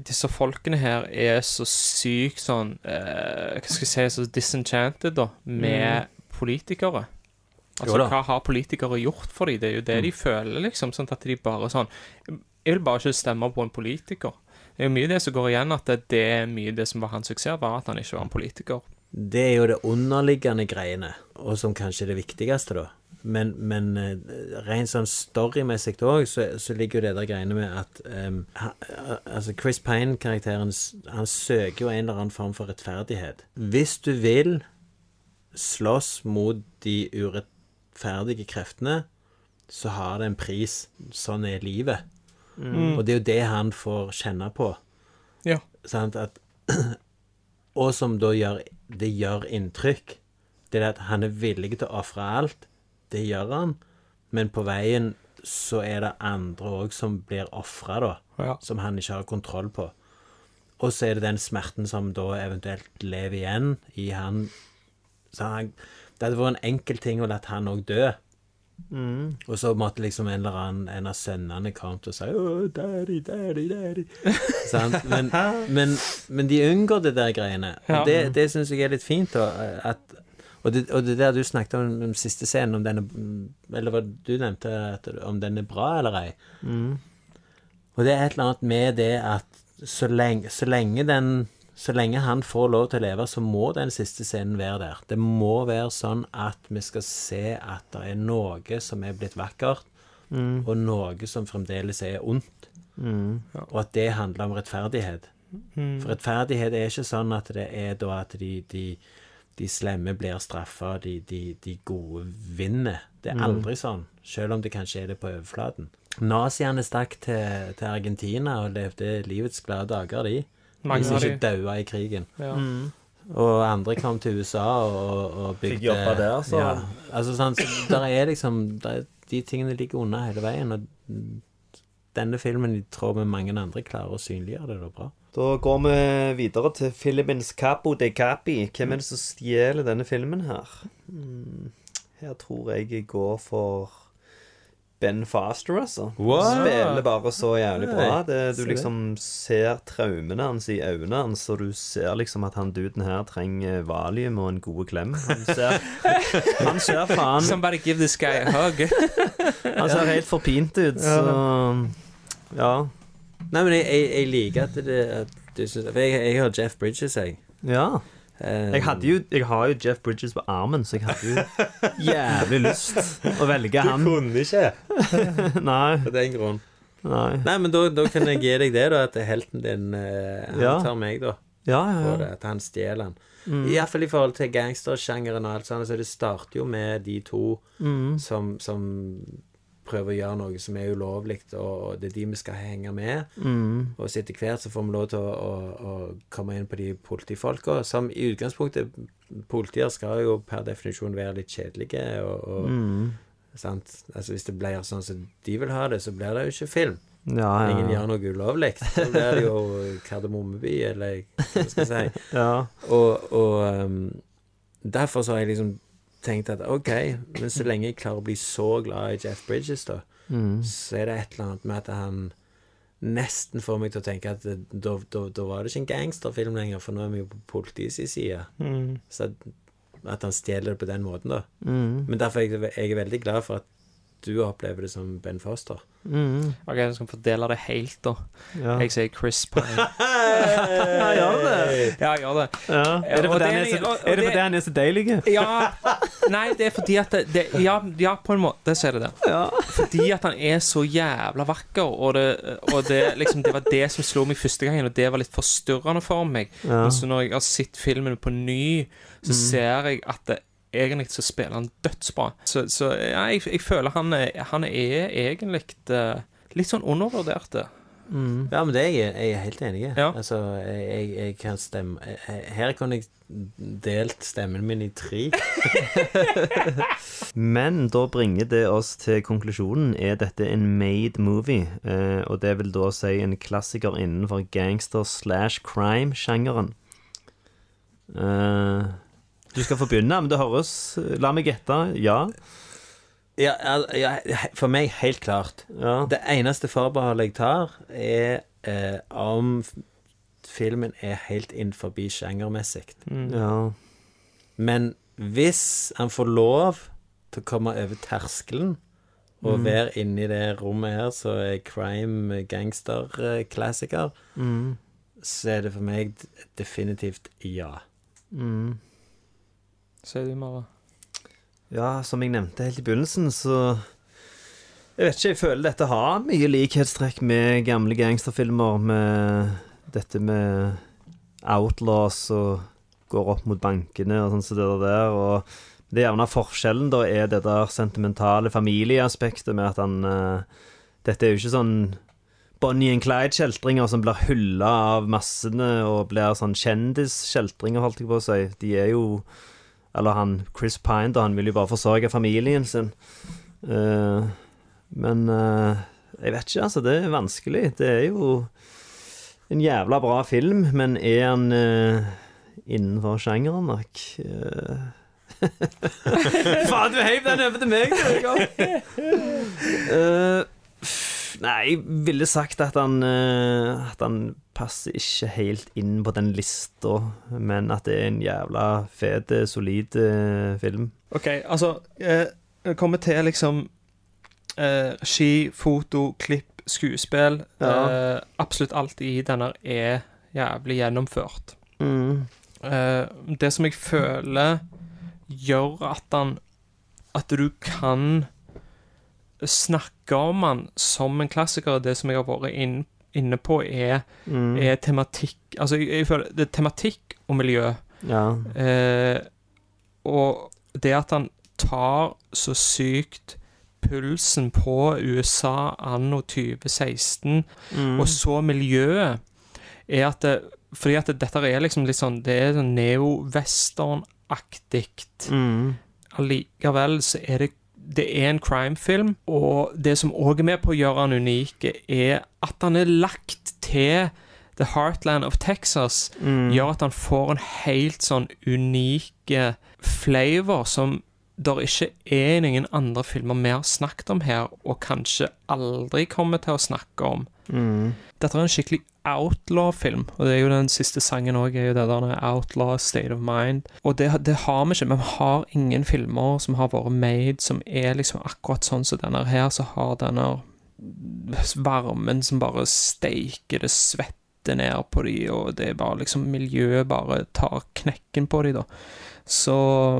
disse folkene her er så sykt sånn eh, Hva skal jeg si Så disenchanted, da, med politikere. Altså, hva har politikere gjort for dem? Det er jo det de føler, liksom. Sånn at de bare sånn Jeg vil bare ikke stemme på en politiker. Det er jo mye det som går igjen, at det, det er mye det som var hans suksess, var at han ikke var en politiker. Det er jo det underliggende greiene, og som kanskje er det viktigste, da. Men, men eh, rent sånn storymessig òg, så, så ligger jo det der greiene med at um, ha, Altså, Chris Pine-karakteren han søker jo en eller annen form for rettferdighet. Hvis du vil slåss mot de urettferdige kreftene, så har det en pris. Sånn er livet. Mm. Og det er jo det han får kjenne på. Ja. Sant? At, og som da gjør Det gjør inntrykk. Det at han er villig til å ofre alt. Det gjør han. Men på veien så er det andre òg som blir ofra, da. Ja. Som han ikke har kontroll på. Og så er det den smerten som da eventuelt lever igjen i han. Så han det hadde vært en enkel ting å la han òg dø. Og så måtte liksom en eller annen en av sønnene kommet og si Åh, daddy, daddy, daddy. Men, men, men de unngår det der greiene. Ja. Og det, det syns jeg er litt fint. Og, at, og, det, og det der du snakket om den siste scenen, om den er Eller hva du nevnte, at, om den er bra eller ei. Og det er et eller annet med det at så lenge, så lenge den så lenge han får lov til å leve, så må den siste scenen være der. Det må være sånn at vi skal se at det er noe som er blitt vakkert, og noe som fremdeles er ondt. Og at det handler om rettferdighet. For rettferdighet er ikke sånn at det er da at de, de, de slemme blir straffa, de, de, de gode vinner. Det er aldri sånn, selv om det kanskje er det på overflaten. Naziene stakk til, til Argentina og levde livets glade dager, de. Mange Hvis ikke daua i krigen. Ja. Og andre kom til USA og, og bygde Fikk jobba der, så- Ja, altså sånn, så der er liksom der, er- De tingene ligger unna hele veien, og denne filmen, i tråd med mange andre, klarer å synliggjøre det da bra. Da går vi videre til filmens Capo de Capi. Hvem er det som stjeler denne filmen her? Hmm, Her tror jeg jeg går for Ben Foster, altså. What? Spiller bare så jævlig bra. Det, du liksom ser traumene hans i øynene hans, og du ser liksom at han duden her trenger valium og en god klem. Han ser, han ser faen Somebody give this guy a hug. Han ser helt forpint ut, så Ja. Nei, men jeg, jeg, jeg liker at, det, at du syns For jeg, jeg har Jeff Bridges, jeg. ja. Jeg, jo, jeg har jo Jeff Bridges på armen, så jeg hadde jo jævlig lyst å velge han. Du kunne ikke, Nei. av den grunn. Nei. Nei, men da, da kan jeg gi deg det, da, at helten din eh, Han Ja. tar meg, da. Ja, ja, ja, det, at han stjeler den. Iallfall i forhold til gangstersjangeren og alt sånt. Så det starter jo med de to som, som prøver å gjøre noe som er ulovlig, og det er de vi skal henge med. Og så etter hvert så får vi lov til å, å, å komme inn på de politifolka, som i utgangspunktet Politier skal jo per definisjon være litt kjedelige, og, og sant? Altså Hvis det blir sånn som de vil ha det, så blir det jo ikke film. ja, Ingen ja. gjør noe ulovlig. Så blir det jo Kardemommeby, eller hva skal jeg si. ja. Og, og um, derfor så har jeg liksom tenkt at OK, men så lenge jeg klarer å bli så glad i Jeff Bridges, da, så er det et eller annet med at han nesten får meg til å tenke at da, da, da var det ikke en gangsterfilm lenger, for nå er vi jo på politiets side. Så at, at han stjeler det på den måten, da. Men derfor er jeg, jeg er veldig glad for at du opplever det som Ben Foster. Ok, jeg skal fordele det helt, da. Ja. Jeg sier Chris Pine. Ja, gjør det. Ja, jeg gjør det. Ja. Er det fordi det han er så, deilig? Ja Nei, det er fordi at det, det, ja, ja, på en måte så er det det. Fordi at han er så jævla vakker, og, det, og det, liksom, det var det som slo meg første gangen, og det var litt forstyrrende for meg. Ja. Men så når jeg har sett filmen på ny, så ser jeg at det, egentlig så spiller han dødsbra. Så, så ja, jeg, jeg føler han er, han er egentlig uh, litt sånn undervurdert. Ja, men det er jeg, jeg er helt enig i. Ja. Altså, jeg, jeg, jeg kan stemme Her kunne jeg delt stemmen min i tre. Men da bringer det oss til konklusjonen. Er dette en made movie? Eh, og det vil da si en klassiker innenfor gangster slash crime-sjangeren. Eh, du skal få begynne, men det høres La meg gjette. Ja. Ja, ja, for meg helt klart. Ja. Det eneste forbeholdet jeg tar, er eh, om filmen er helt innenfor sjangermessig. Mm. Ja. Men hvis han får lov til å komme over terskelen og Mm. være inni det rommet her som er crime gangster-klassiker, Mm. så er det for meg definitivt ja. Mm. Sier du, Mara? Ja, som jeg nevnte helt i begynnelsen, så Jeg vet ikke, jeg føler dette har mye likhetstrekk med gamle gangsterfilmer, med dette med outlaws og går opp mot bankene og sånn som det der. Og det gjerne forskjellen da er det der sentimentale familieaspektet med at han uh, Dette er jo ikke sånn Bonnie and Clyde-kjeltringer som blir hylla av massene og blir sånn kjendiskjeltringer, holdt jeg på å si. De er jo Eller han Chris Pine, da, han vil jo bare forsørge familien sin. Uh, men uh, jeg vet ikke, altså. Det er vanskelig. Det er jo en jævla bra film, men er han uh, innenfor sjangeren nok? Faen, du heiv den over til meg! Uh, nei, jeg ville sagt at han eh, At han passer ikke helt inn på den lista, men at det er en jævla fet, eh, solid eh, film. OK, altså eh, Det kommer til liksom eh, Ski, foto, klipp, skuespill. Ja. Eh, absolutt alt i denne er jævlig gjennomført. Mm. Eh, det som jeg føler gjør at han At du kan snakke om han som en klassiker, det som jeg har vært inn, inne på, er, Mm. er tematikk Altså, jeg, jeg føler det er tematikk og miljø. Ja. Eh, og det at han tar så sykt pulsen på USA anno 2016, Mm. og så miljøet, er at det, Fordi at det, dette er liksom litt sånn Det er sånn neo-western-aktig. Mm. Allikevel så er det det er en crime-film, og det som òg er med på å gjøre han unik, er at han er lagt til The Heartland of Texas. Mm. Gjør at han får en helt sånn unik flavor som der ikke er noen andre filmer vi har snakket om her, og kanskje aldri kommer til å snakke om. Mm. Dette er en skikkelig outlaw-film, og det er jo den siste sangen òg, er jo det der Outlaw State of Mind. Og det, det har vi ikke, men vi har ingen filmer som har vært made som er liksom akkurat sånn som denne her, så har denne varmen som bare steiker det svetter ned på de, og det er bare liksom miljøet bare tar knekken på de, da. Så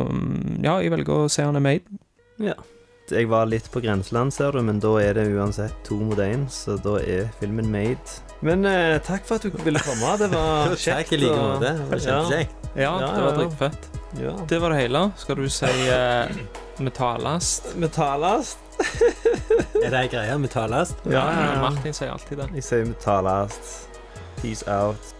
mm, ja, jeg velger å se han er made. Ja. Jeg var litt på grenseland, ser du, men da er det uansett to mot én, så da er filmen made. Men eh, takk for at du ville komme. Det var Takk kjekt. i like måte. Det var kjempekjekt. Ja, Ja, det var dritfett. Ja. Det var det hele. Skal du si uh, metallast? Metallast. Er det ei greie? Ja, ja, ja. Martin sier alltid det. Jeg sier metallast. Peace out.